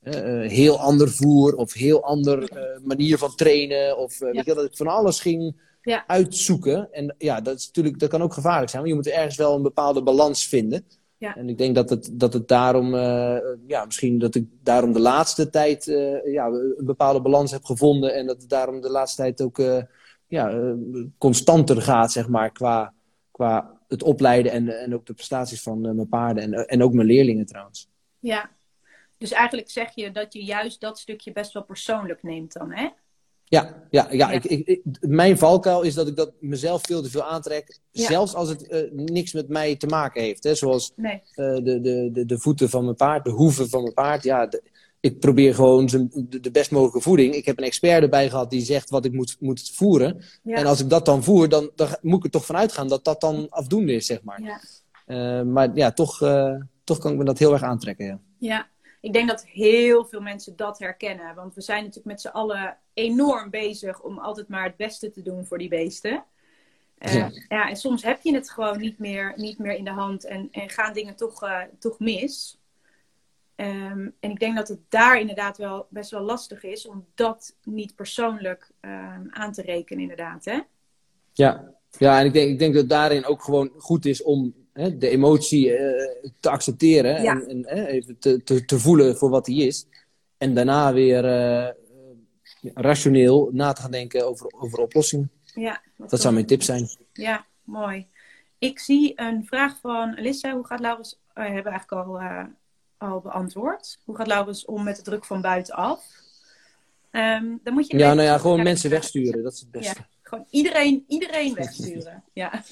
Uh, heel ander voer of heel ander manier van trainen. Of ja. weet je, dat ik van alles ging ja. uitzoeken. En ja, dat, is natuurlijk, dat kan ook gevaarlijk zijn. Want je moet ergens wel een bepaalde balans vinden. Ja. En ik denk dat het, dat het daarom, uh, ja, misschien dat ik daarom de laatste tijd uh, ja, een bepaalde balans heb gevonden. En dat het daarom de laatste tijd ook uh, ja, constanter gaat, zeg maar, qua, qua het opleiden en, en ook de prestaties van mijn paarden. En, en ook mijn leerlingen trouwens. Ja, dus eigenlijk zeg je dat je juist dat stukje best wel persoonlijk neemt dan, hè? Ja, ja, ja, Ik, ik, mijn valkuil is dat ik dat mezelf veel te veel aantrek. Zelfs als het uh, niks met mij te maken heeft. Hè? Zoals nee. uh, de, de, de, de, voeten van mijn paard, de hoeven van mijn paard. Ja, de, ik probeer gewoon de, de, best mogelijke voeding. Ik heb een expert erbij gehad die zegt wat ik moet, moet voeren. Ja. En als ik dat dan voer, dan, dan moet ik er toch van uitgaan dat dat dan afdoende is, zeg maar. Ja. Uh, maar ja, toch, toch kan ik me dat heel erg aantrekken. Ja. Ik denk dat heel veel mensen dat herkennen. Want we zijn natuurlijk met z'n allen enorm bezig om altijd maar het beste te doen voor die beesten. Uh, ja. ja. en soms heb je het gewoon niet meer, niet meer in de hand en, en gaan dingen toch, uh, toch mis. Um, en ik denk dat het daar inderdaad wel best wel lastig is om dat niet persoonlijk um, aan te rekenen, inderdaad. Hè? Ja. ja, en ik denk, ik denk dat daarin ook gewoon goed is om hè, de emotie uh, te accepteren en, en hè, even te, te, te, voelen voor wat die is. En daarna weer uh, rationeel na te gaan denken over, over oplossingen. Ja, dat zou mijn tip zijn. Ja, mooi. Ik zie een vraag van Alissa. Hoe gaat Laurens, uh, hebben eigenlijk al, al beantwoord. Hoe gaat Laurens om met de druk van buitenaf? Um, dan moet je ja, nou ja, gewoon mensen wegsturen. Dat is het beste. Ja, gewoon iedereen, iedereen wegsturen. ja.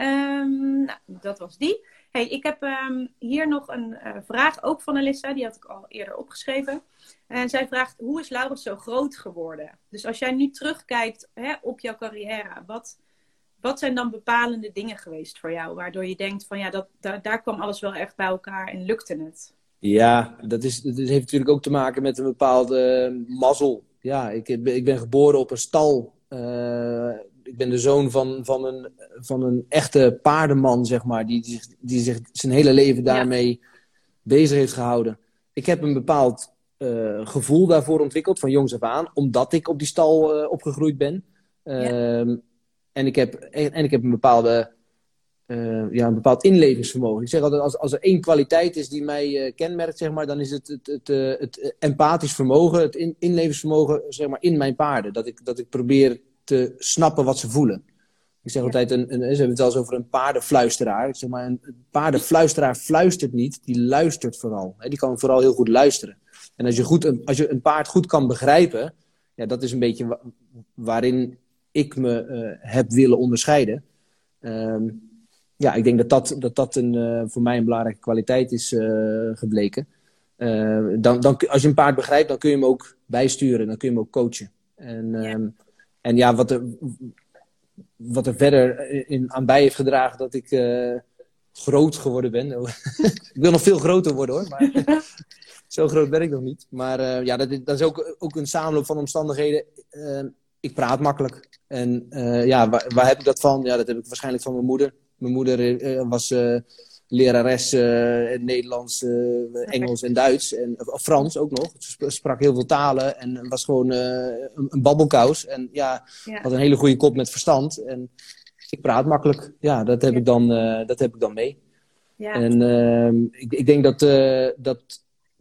Um, nou, dat was die. Hey, ik heb um, hier nog een uh, vraag, ook van Alissa. Die had ik al eerder opgeschreven. En zij vraagt, hoe is Laurens zo groot geworden? Dus als jij nu terugkijkt hè, op jouw carrière, wat, wat zijn dan bepalende dingen geweest voor jou? Waardoor je denkt van, ja, dat, daar, kwam alles wel echt bij elkaar en lukte het. Ja, dat, is, heeft natuurlijk ook te maken met een bepaalde mazzel. Ja, ik, ik ben geboren op een stal. Uh, ik ben de zoon van, van, een, van een echte paardenman, zeg maar, die, die, die zich zijn hele leven daarmee bezig heeft gehouden. Ik heb een bepaald uh, gevoel daarvoor ontwikkeld, van jongs af aan, omdat ik op die stal uh, opgegroeid ben. Ja. Uh, en, ik heb, en ik heb een bepaalde uh, ja, een bepaald inlevingsvermogen. Ik zeg altijd, als, als er één kwaliteit is die mij kenmerkt, zeg maar, dan is het het, het, het empathisch vermogen, het in, inlevingsvermogen zeg maar, in mijn paarden. Dat ik, dat ik probeer te snappen wat ze voelen. Ik zeg altijd, een, een, ze hebben het wel eens over een paardenfluisteraar. Ik zeg maar, een paardenfluisteraar fluistert niet, die luistert vooral. Die kan vooral heel goed luisteren. En als je, goed, als je een paard goed kan begrijpen, ja, dat is een beetje waarin ik me uh, heb willen onderscheiden. Um, ja, ik denk dat dat, dat, dat een, uh, voor mij een belangrijke kwaliteit is uh, gebleken. dan, dan, als je een paard begrijpt, dan kun je hem ook bijsturen, dan kun je hem ook coachen. En ja. En ja, wat er, wat er verder in, aan bij heeft gedragen dat ik uh, groot geworden ben. ik wil nog veel groter worden hoor, maar zo groot ben ik nog niet. Maar uh, ja, dat, dat, is ook, ook een samenloop van omstandigheden. Uh, ik praat makkelijk. En ja, waar, waar, heb ik dat van? Ja, dat heb ik waarschijnlijk van mijn moeder. Mijn moeder was lerares uh, Nederlands, uh, Engels en Duits. En, of Frans ook nog. Ze sprak heel veel talen en was gewoon uh, een, een, babbelkous. En ja, ja, had een hele goede kop met verstand. En ik praat makkelijk. Ja, dat heb, ja. ik, dan, dat heb ik dan mee. Ja. En ehm, ik, ik, denk dat, dat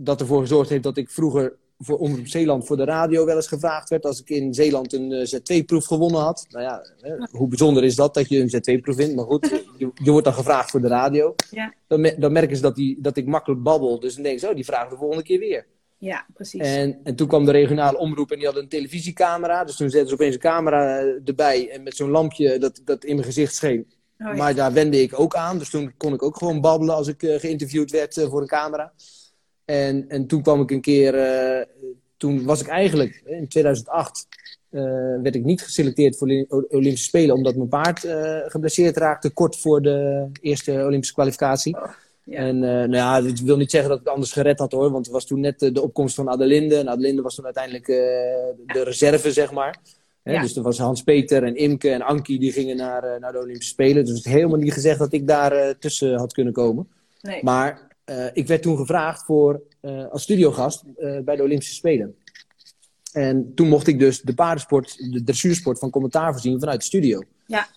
dat ervoor gezorgd heeft dat ik vroeger voor Omroep Zeeland voor de radio wel eens gevraagd werd als ik in Zeeland een uh, Z2-proef gewonnen had. Nou ja, hè, hoe bijzonder is dat dat je een Z2-proef wint? Maar goed, je, je, wordt dan gevraagd voor de radio. Ja. Dan, dan merken ze dat, die, dat ik makkelijk babbel. Dus dan denken ze, oh, die vragen de volgende keer weer. Ja, precies. En, en toen kwam de regionale omroep en die hadden een televisiecamera. Dus toen zetten ze opeens een camera eh, erbij en met zo'n lampje dat, dat in mijn gezicht scheen. Oh, ja. Maar daar wende ik ook aan. Dus toen kon ik ook gewoon babbelen als ik uh, geïnterviewd werd uh, voor een camera. En, en toen kwam ik een keer, uh, toen was ik eigenlijk in 2008, werd ik niet geselecteerd voor de Olympische Spelen, omdat mijn paard geblesseerd raakte kort voor de eerste Olympische kwalificatie. Oh, en nou ja, ik wil niet zeggen dat ik het anders gered had hoor, want het was toen net de opkomst van Adelinde. En Adelinde was toen uiteindelijk de reserve, zeg maar. Dus er was Hans-Peter en Imke en Ankie die gingen naar, naar de Olympische Spelen. Dus het is helemaal niet gezegd dat ik daar tussen had kunnen komen. Nee. Maar ik werd toen gevraagd voor uh, als studiogast uh, bij de Olympische Spelen. En toen mocht ik dus de paardensport, de dressuursport van commentaar voorzien vanuit de studio. Ja.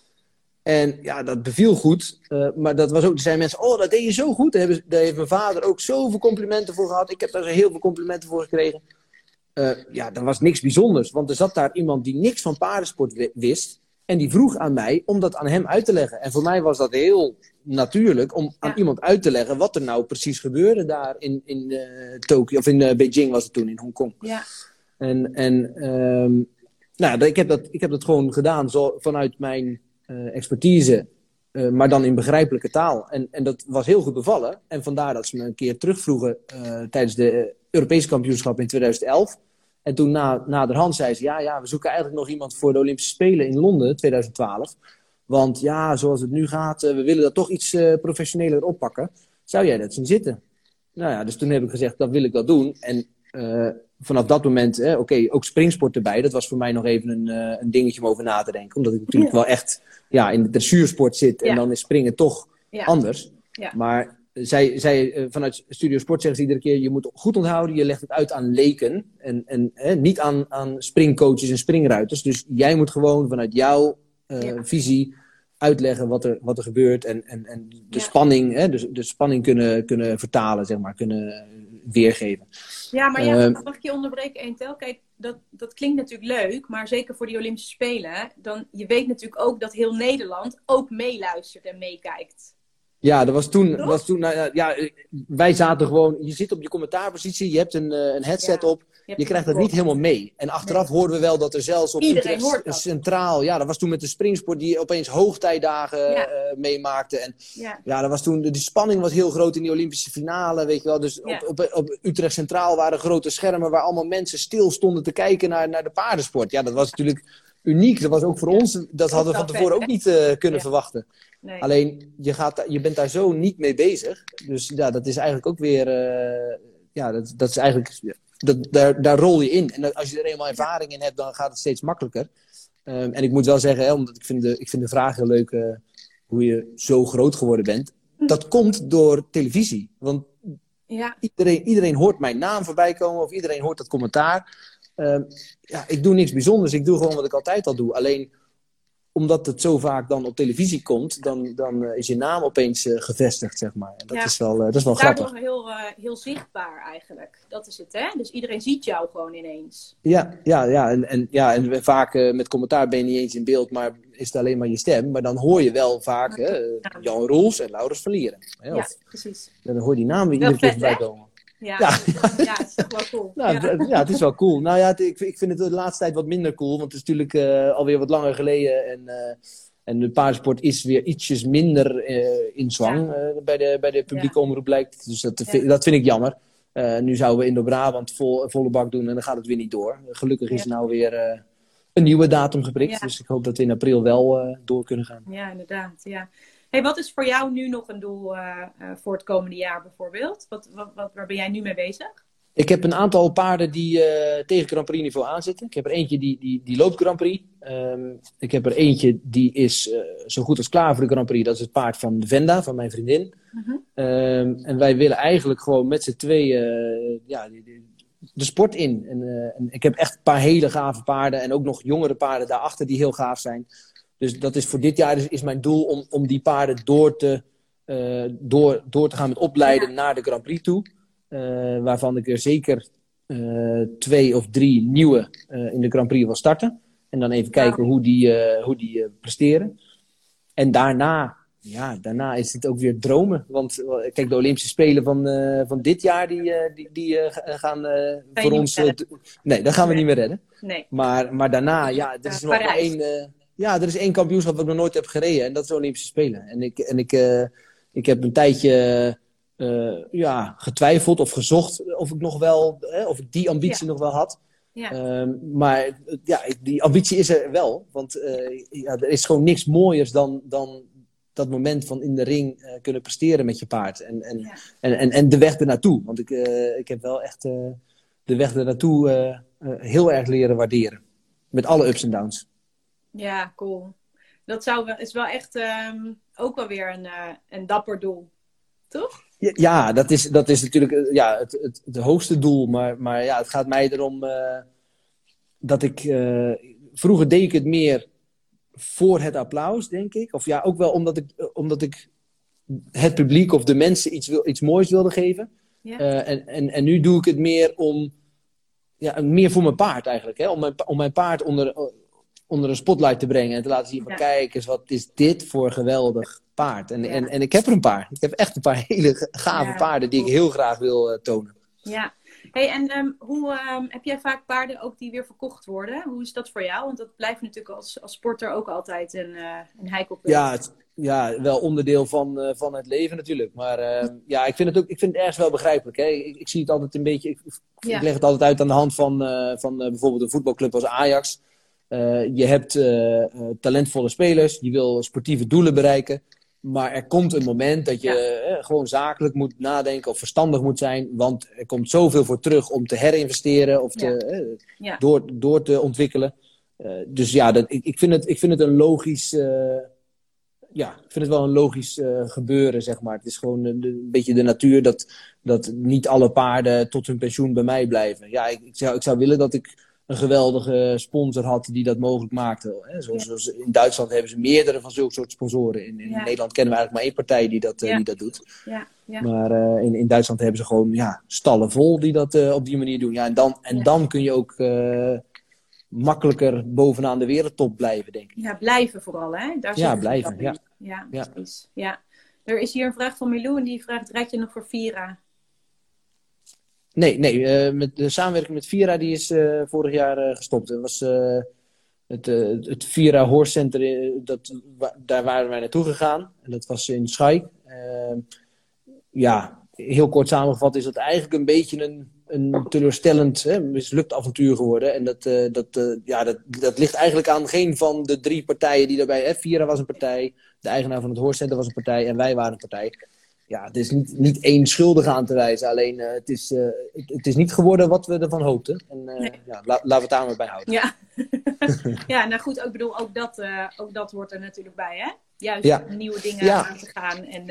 En ja, dat beviel goed. Maar dat was ook, er zijn mensen, oh, dat deed je zo goed. Daar, hebben, daar heeft mijn vader ook zoveel complimenten voor gehad. Ik heb daar heel veel complimenten voor gekregen. ja, dat was niks bijzonders. Want er zat daar iemand die niks van paardensport wist. En die vroeg aan mij om dat aan hem uit te leggen. En voor mij was dat heel natuurlijk om aan iemand uit te leggen wat er nou precies gebeurde daar in, in uh, Tokio. Of in uh, Beijing was het toen, in Hongkong. Ja. En, en um, nou, ik heb, dat, ik heb dat gewoon gedaan zo, vanuit mijn uh, expertise. maar dan in begrijpelijke taal. En, en dat was heel goed bevallen. En vandaar dat ze me een keer terugvroegen tijdens de Europese kampioenschap in 2011. En toen na, naderhand zei ze, ja, ja, we zoeken eigenlijk nog iemand voor de Olympische Spelen in Londen 2012. Want ja, zoals het nu gaat, uh, we willen dat toch iets uh, professioneler oppakken. Zou jij dat zien zitten? Nou ja, dus toen heb ik gezegd, dat wil ik dat doen. En uh, vanaf dat moment, oké, okay, ook springsport erbij. Dat was voor mij nog even een, een dingetje om over na te denken. Omdat ik natuurlijk wel echt ja, in de dressuursport zit. En dan is springen toch ja. anders. Maar zij, zij, uh, vanuit Studio Sport zeggen ze iedere keer: je moet goed onthouden, je legt het uit aan leken. En, en niet aan, aan springcoaches en springruiters. Dus jij moet gewoon vanuit jouw uh, visie uitleggen wat er, wat er gebeurt. En, en, en de spanning, hè, dus de spanning kunnen, kunnen vertalen, zeg maar, kunnen weergeven. Ja, maar ja, uh, mag ik je onderbreken, Eentel? Kijk, dat, dat klinkt natuurlijk leuk, maar zeker voor die Olympische Spelen, dan je weet natuurlijk ook dat heel Nederland ook meeluistert en meekijkt. Ja, dat was toen. Was toen nou, ja, wij zaten gewoon. Je zit op je commentaarpositie, je hebt een, een headset op. Je, krijgt dat niet helemaal mee. En achteraf hoorden we wel dat er zelfs op Utrecht Centraal. Ja, dat was toen met de springsport die opeens hoogtijdagen ja. uh, meemaakte. En ja. ja, dat was toen. De, spanning was heel groot in die Olympische finale. Weet je wel. Dus op, op, op, Utrecht Centraal waren grote schermen waar allemaal mensen stil stonden te kijken naar, naar de paardensport. Ja, dat was natuurlijk uniek. Dat was ook voor ons. Dat hadden we van tevoren ook niet uh, kunnen verwachten. Nee. Alleen, je, gaat, je bent daar zo niet mee bezig. Dus ja, dat is eigenlijk ook weer... Uh, ja, dat, dat is eigenlijk... Dat, daar, daar rol je in. En als je er eenmaal ervaring in hebt, dan gaat het steeds makkelijker. Um, en ik moet wel zeggen, hè, omdat ik vind de, ik vind de vraag heel leuk... Uh, hoe je zo groot geworden bent. Hm. Dat komt door televisie. Want ja. iedereen, iedereen hoort mijn naam voorbij komen. Of iedereen hoort dat commentaar. Um, ja, ik doe niks bijzonders. Ik doe gewoon wat ik altijd al doe. Alleen omdat het zo vaak dan op televisie komt, dan, dan uh, is je naam opeens uh, gevestigd, zeg maar. En dat, is wel, uh, dat is wel Daardoor grappig. heel, heel zichtbaar eigenlijk. Dat is het, hè? Dus iedereen ziet jou gewoon ineens. Ja, ja, ja. En, en, ja, en vaak met commentaar ben je niet eens in beeld, maar is het alleen maar je stem. Maar dan hoor je wel vaak Jan Roels en Laurens Verlieren. Hè? Of, ja, precies. Dan hoor je die naam weer iedere keer voorbij komen. Ja, ja. ja, het is toch wel cool. Nou, ja. ja. het is wel cool. Nou ja, het, ik, ik vind het de laatste tijd wat minder cool. Want het is natuurlijk uh, alweer wat langer geleden. En, uh, en de paardensport is weer ietsjes minder uh, in zwang bij, de, bij de publieke omroep blijkt. Dus dat, dat vind ik jammer. nu zouden we Indo-Brabant vol, volle bak doen en dan gaat het weer niet door. Gelukkig is er nou weer een nieuwe datum geprikt. Dus ik hoop dat we in april wel door kunnen gaan. Ja, inderdaad. Ja. Hey, wat is voor jou nu nog een doel uh, uh, voor het komende jaar bijvoorbeeld? Wat, wat, wat, waar ben jij nu mee bezig? Ik heb een aantal paarden die uh, tegen Grand Prix niveau aanzitten. Ik heb er eentje die, die, die loopt Grand Prix. Um, ik heb er eentje die is zo goed als klaar voor de Grand Prix. Dat is het paard van Venda, van mijn vriendin. -huh. um, en wij willen eigenlijk gewoon met z'n tweeën ja, de sport in. En, en, ik heb echt een paar hele gave paarden. En ook nog jongere paarden daarachter die heel gaaf zijn. Dus dat is voor dit jaar is, is mijn doel om, om die paarden door te, uh, door, door te gaan met opleiden naar de Grand Prix toe. Uh, waarvan ik er zeker uh, twee of drie nieuwe in de Grand Prix wil starten. En dan even kijken hoe die, hoe die presteren. En daarna, ja, daarna is het ook weer dromen. Want kijk, de Olympische Spelen van, van dit jaar, die, die, die gaan voor ons... nee, dat gaan we niet meer redden. Nee. Maar, maar daarna, ja, er is nog maar één ja, er is één kampioenschap dat ik nog nooit heb gereden. En dat is de Olympische Spelen. En ik, en ik, uh, ik heb een tijdje uh, ja, getwijfeld of gezocht of ik nog wel, of ik die ambitie nog wel had. Ja. Ehm, maar ja, die ambitie is er wel. Want ja, er is gewoon niks mooiers dan, dan dat moment van in de ring kunnen presteren met je paard. En, en, en, en, en, de weg ernaartoe. Want ik, ik heb wel echt de weg ernaartoe heel erg leren waarderen. Met alle ups en downs. Ja, cool. Dat zou wel, is wel echt ehm, ook wel weer een, uh, een dapper doel. Toch? Ja, dat, is, dat is natuurlijk eh, ja, het, het, het, hoogste doel. Maar, maar ja, het gaat mij erom uh, dat ik. vroeger deed ik het meer voor het applaus, denk ik. Of ja, ook wel omdat ik, omdat ik het publiek of de mensen iets, wil, iets moois wilde geven. Ja. en, en, en nu doe ik het meer om. Ja, meer voor mijn paard eigenlijk. Hè? Om, mijn, om mijn paard onder, onder een spotlight te brengen. En te laten zien van, kijk eens, wat is dit voor geweldig paard. En, en, en ik heb er een paar. Ik heb echt een paar hele gave paarden die ik heel graag wil uh, tonen. Ja. Hey, en um, hoe um, heb jij vaak paarden ook die weer verkocht worden? Hoe is dat voor jou? Want dat blijft natuurlijk als, als sporter ook altijd een, uh, een heikelpunt. Ja, het, ja, wel onderdeel van, uh, van het leven natuurlijk. Maar ehm, ja, ik vind het ook ik vind het ergens wel begrijpelijk. Hè? Ik, ik zie het altijd een beetje. Ik, ik, leg het altijd uit aan de hand van, van bijvoorbeeld een voetbalclub als Ajax. Uh, je hebt uh, talentvolle spelers, je wil sportieve doelen bereiken. Maar er komt een moment dat je ja. gewoon zakelijk moet nadenken of verstandig moet zijn. Want er komt zoveel voor terug om te herinvesteren of te, ja. Door, door te ontwikkelen. dus ja, dat, ik, ik, vind het, ik vind het een logisch. ja, ik vind het wel een logisch gebeuren, zeg maar. Het is gewoon een, een, beetje de natuur dat, dat niet alle paarden tot hun pensioen bij mij blijven. Ja, ik, ik, zou, ik zou willen dat ik een geweldige sponsor had die dat mogelijk maakte. Hè? Zoals, zoals, in Duitsland hebben ze meerdere van zulke soort sponsoren. In, in Nederland kennen we eigenlijk maar één partij die dat, die dat doet. Maar uh, in, in Duitsland hebben ze gewoon ja, stallen vol die dat uh, op die manier doen. Ja, en dan, en dan kun je ook makkelijker bovenaan de wereldtop blijven, denk ik. Ja, blijven vooral, hè? Daar ja, blijven, ja. Ja, ja. precies. Ja. Er is hier een vraag van Milou en die vraagt, rijd je nog voor Vira? Nee, nee uh, met de samenwerking met Vira die is uh, vorig jaar uh, gestopt. Dat was het, het Vira Horse dat, daar waren wij naartoe gegaan. En dat was in Schaik. Ehm, ja, heel kort samengevat is dat eigenlijk een beetje een, een teleurstellend, hè, mislukt avontuur geworden. En dat, dat, ja, dat, dat ligt eigenlijk aan geen van de drie partijen die daarbij... Hè, Vira was een partij, de eigenaar van het Center was een partij en wij waren een partij ja, het is niet, niet één schuldige aan te wijzen. Alleen uh, het, is, uh, het, het, is niet geworden wat we ervan hoopten. En uh, nee. ja, la, laten we het daar maar bij houden. Ja, ja nou goed, ik bedoel, ook dat, ook dat hoort er natuurlijk bij, hè? Juist ja. nieuwe dingen ja. aan te gaan. En,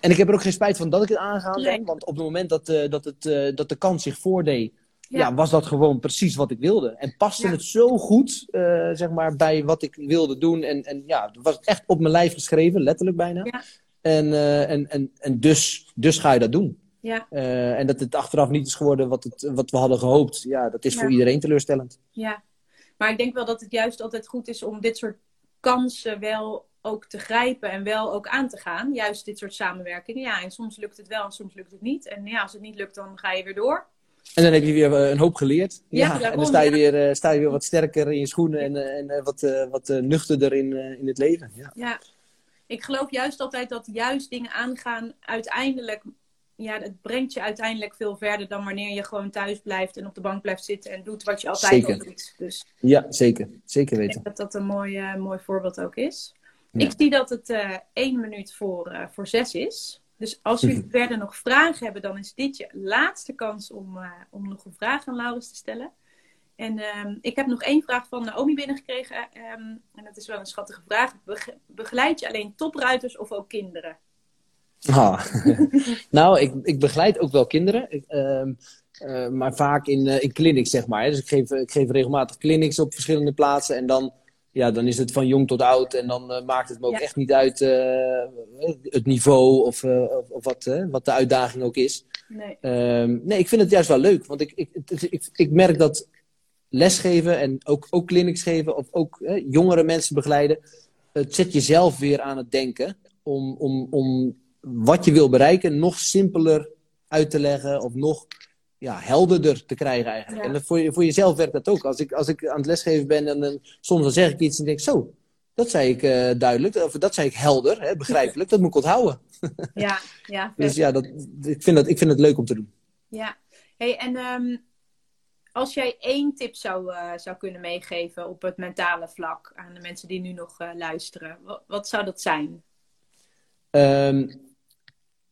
en ik heb er ook geen spijt van dat ik het aangaan nee. ben. Want op het moment dat, dat, het, dat de kans zich voordeed, ja. ja. was dat gewoon precies wat ik wilde. En paste het zo goed, zeg maar, bij wat ik wilde doen. En, en ja, het was echt op mijn lijf geschreven, letterlijk bijna. En, uh, en, en, en dus, dus ga je dat doen. Ja. Uh, en dat het achteraf niet is geworden wat, het, wat we hadden gehoopt. Ja, dat is ja. voor iedereen teleurstellend. Ja, maar ik denk wel dat het juist altijd goed is om dit soort kansen wel ook te grijpen en wel ook aan te gaan. Juist dit soort samenwerkingen. Ja, en soms lukt het wel en soms lukt het niet. En ja, als het niet lukt, dan ga je weer door. En dan heb je weer een hoop geleerd. Ja, en dan sta je, weer, uh, sta je weer wat sterker in je schoenen en, en wat, wat nuchterder in, in het leven. Ja. Ik geloof juist altijd dat juist dingen aangaan uiteindelijk, ja, het brengt je uiteindelijk veel verder dan wanneer je gewoon thuis blijft en op de bank blijft zitten en doet wat je altijd al doet. Dus ja, zeker. Zeker weten. Ik denk dat dat een mooi, uh, mooi voorbeeld ook is. Ja. Ik zie dat het uh, één minuut voor, uh, voor zes is. Dus als jullie mhm. verder nog vragen hebben, dan is dit je laatste kans om, om nog een vraag aan Laurens te stellen. En um, ik heb nog één vraag van Naomi binnengekregen. Um, en dat is wel een schattige vraag. begeleid je alleen topruiters of ook kinderen? Ah. nou, ik, ik begeleid ook wel kinderen. Ik, um, uh, maar vaak in, uh, in clinics, zeg maar. Dus ik geef, ik geef regelmatig clinics op verschillende plaatsen. En dan, ja, dan is het van jong tot oud. En dan uh, maakt het me ook ja. echt niet uit het niveau of, of, of wat, wat de uitdaging ook is. Nee. nee, ik vind het juist wel leuk. Want ik, ik, ik, ik merk dat lesgeven en ook, ook clinics geven of ook hè, jongere mensen begeleiden. Het zet jezelf weer aan het denken om, om, om wat je wil bereiken nog simpeler uit te leggen of nog ja, helderder te krijgen eigenlijk. Ja. En voor, voor jezelf werkt dat ook. Als ik, als ik aan het lesgeven ben en dan, soms dan zeg ik iets en denk zo, dat zei ik uh, duidelijk, of dat zei ik helder, hè, begrijpelijk, dat moet ik onthouden. Ja, ja. dus ja, dat, ik, vind dat, ik vind het leuk om te doen. Ja, hey, en um, Als jij één tip zou, uh, zou kunnen meegeven op het mentale vlak aan de mensen die nu nog uh, luisteren, wat, zou dat zijn? Um,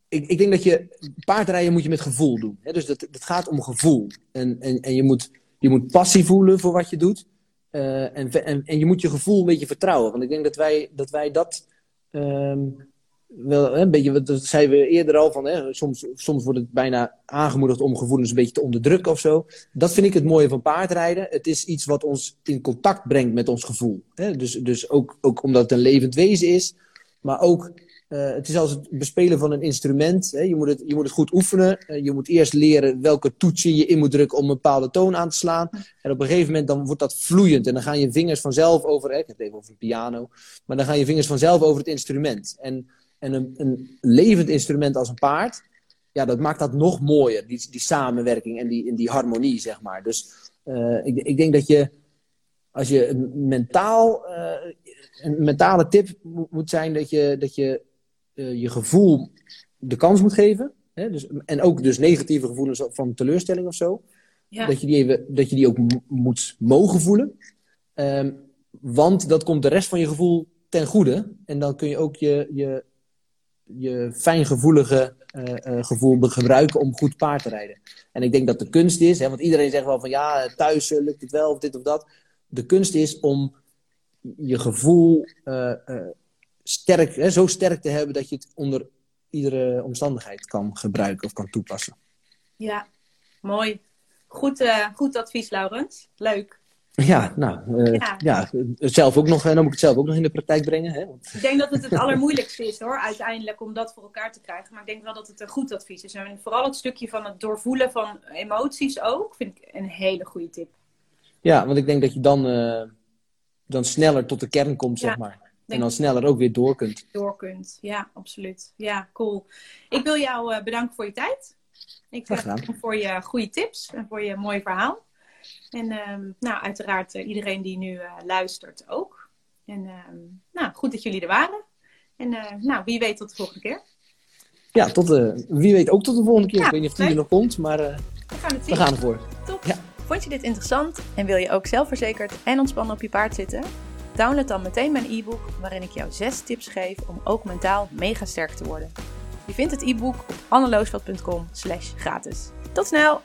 ik, ik, denk dat je paardrijden moet je met gevoel doen. Hè? Dus dat, gaat om gevoel. En, en, en je, moet, je moet passie voelen voor wat je doet. Uh, en, en, en je moet je gevoel een beetje vertrouwen. Want ik denk dat wij dat, wij dat um, wel een beetje, dat zeiden we eerder al, van, hè, soms, soms wordt het bijna aangemoedigd om gevoelens een beetje te onderdrukken of zo. Dat vind ik het mooie van paardrijden. Het is iets wat ons in contact brengt met ons gevoel. Hè? Dus, dus ook, ook omdat het een levend wezen is, maar ook uh, het is als het bespelen van een instrument. Hè? Je, moet het, je moet het goed oefenen. Uh, je moet eerst leren welke toetsen je in moet drukken om een bepaalde toon aan te slaan. En op een gegeven moment dan wordt dat vloeiend. En dan gaan je vingers vanzelf over... Ik heb het even over een piano. Maar dan gaan je vingers vanzelf over het instrument. En en een, een levend instrument als een paard, ja, dat maakt dat nog mooier. Die, die samenwerking en die, en die harmonie, zeg maar. Dus uh, ik, ik denk dat je, als je mentaal, uh, een mentale tip moet zijn dat je dat je, uh, je gevoel de kans moet geven. Hè? Dus, en ook dus negatieve gevoelens van teleurstelling of zo. Ja. Dat, je die even, dat je die ook moet mogen voelen. Um, want dat komt de rest van je gevoel ten goede. En dan kun je ook je, je je fijngevoelige uh, gevoel gebruiken om goed paard te rijden. En ik denk dat de kunst is, hè, want iedereen zegt wel van ja, thuis uh, lukt het wel of dit of dat. De kunst is om je gevoel sterk, hè, zo sterk te hebben dat je het onder iedere omstandigheid kan gebruiken of kan toepassen. Ja, mooi. Goed, goed advies, Laurens. Leuk. Ja, nou, uh, ja. ja. zelf ook nog, dan moet ik het zelf ook nog in de praktijk brengen. Hè? Ik denk dat het het allermoeilijkste is hoor, uiteindelijk om dat voor elkaar te krijgen. Maar ik denk wel dat het een goed advies is. En vooral het stukje van het doorvoelen van emoties ook, vind ik een hele goede tip. Ja, want ik denk dat je dan, uh, dan sneller tot de kern komt, zeg maar. En dan sneller ook weer door kunt. Door kunt, ja, absoluut. Ja, cool. Ik wil jou uh, bedanken voor je tijd. Ik dank voor je goede tips en voor je mooie verhaal. En ehm, nou, uiteraard uh, iedereen die nu uh, luistert ook. En ehm, nou, goed dat jullie er waren. En uh, nou, wie weet tot de volgende keer. Ja, tot de, wie weet ook tot de volgende keer. Ja, ik weet niet of die er nog komt, maar we gaan, het zien. we gaan ervoor. Top. Ja. Vond je dit interessant en wil je ook zelfverzekerd en ontspannen op je paard zitten? Download dan meteen mijn e-book waarin ik jou zes tips geef om ook mentaal mega sterk te worden. Je vindt het e-book op anneloosveld.com slash gratis. Tot snel!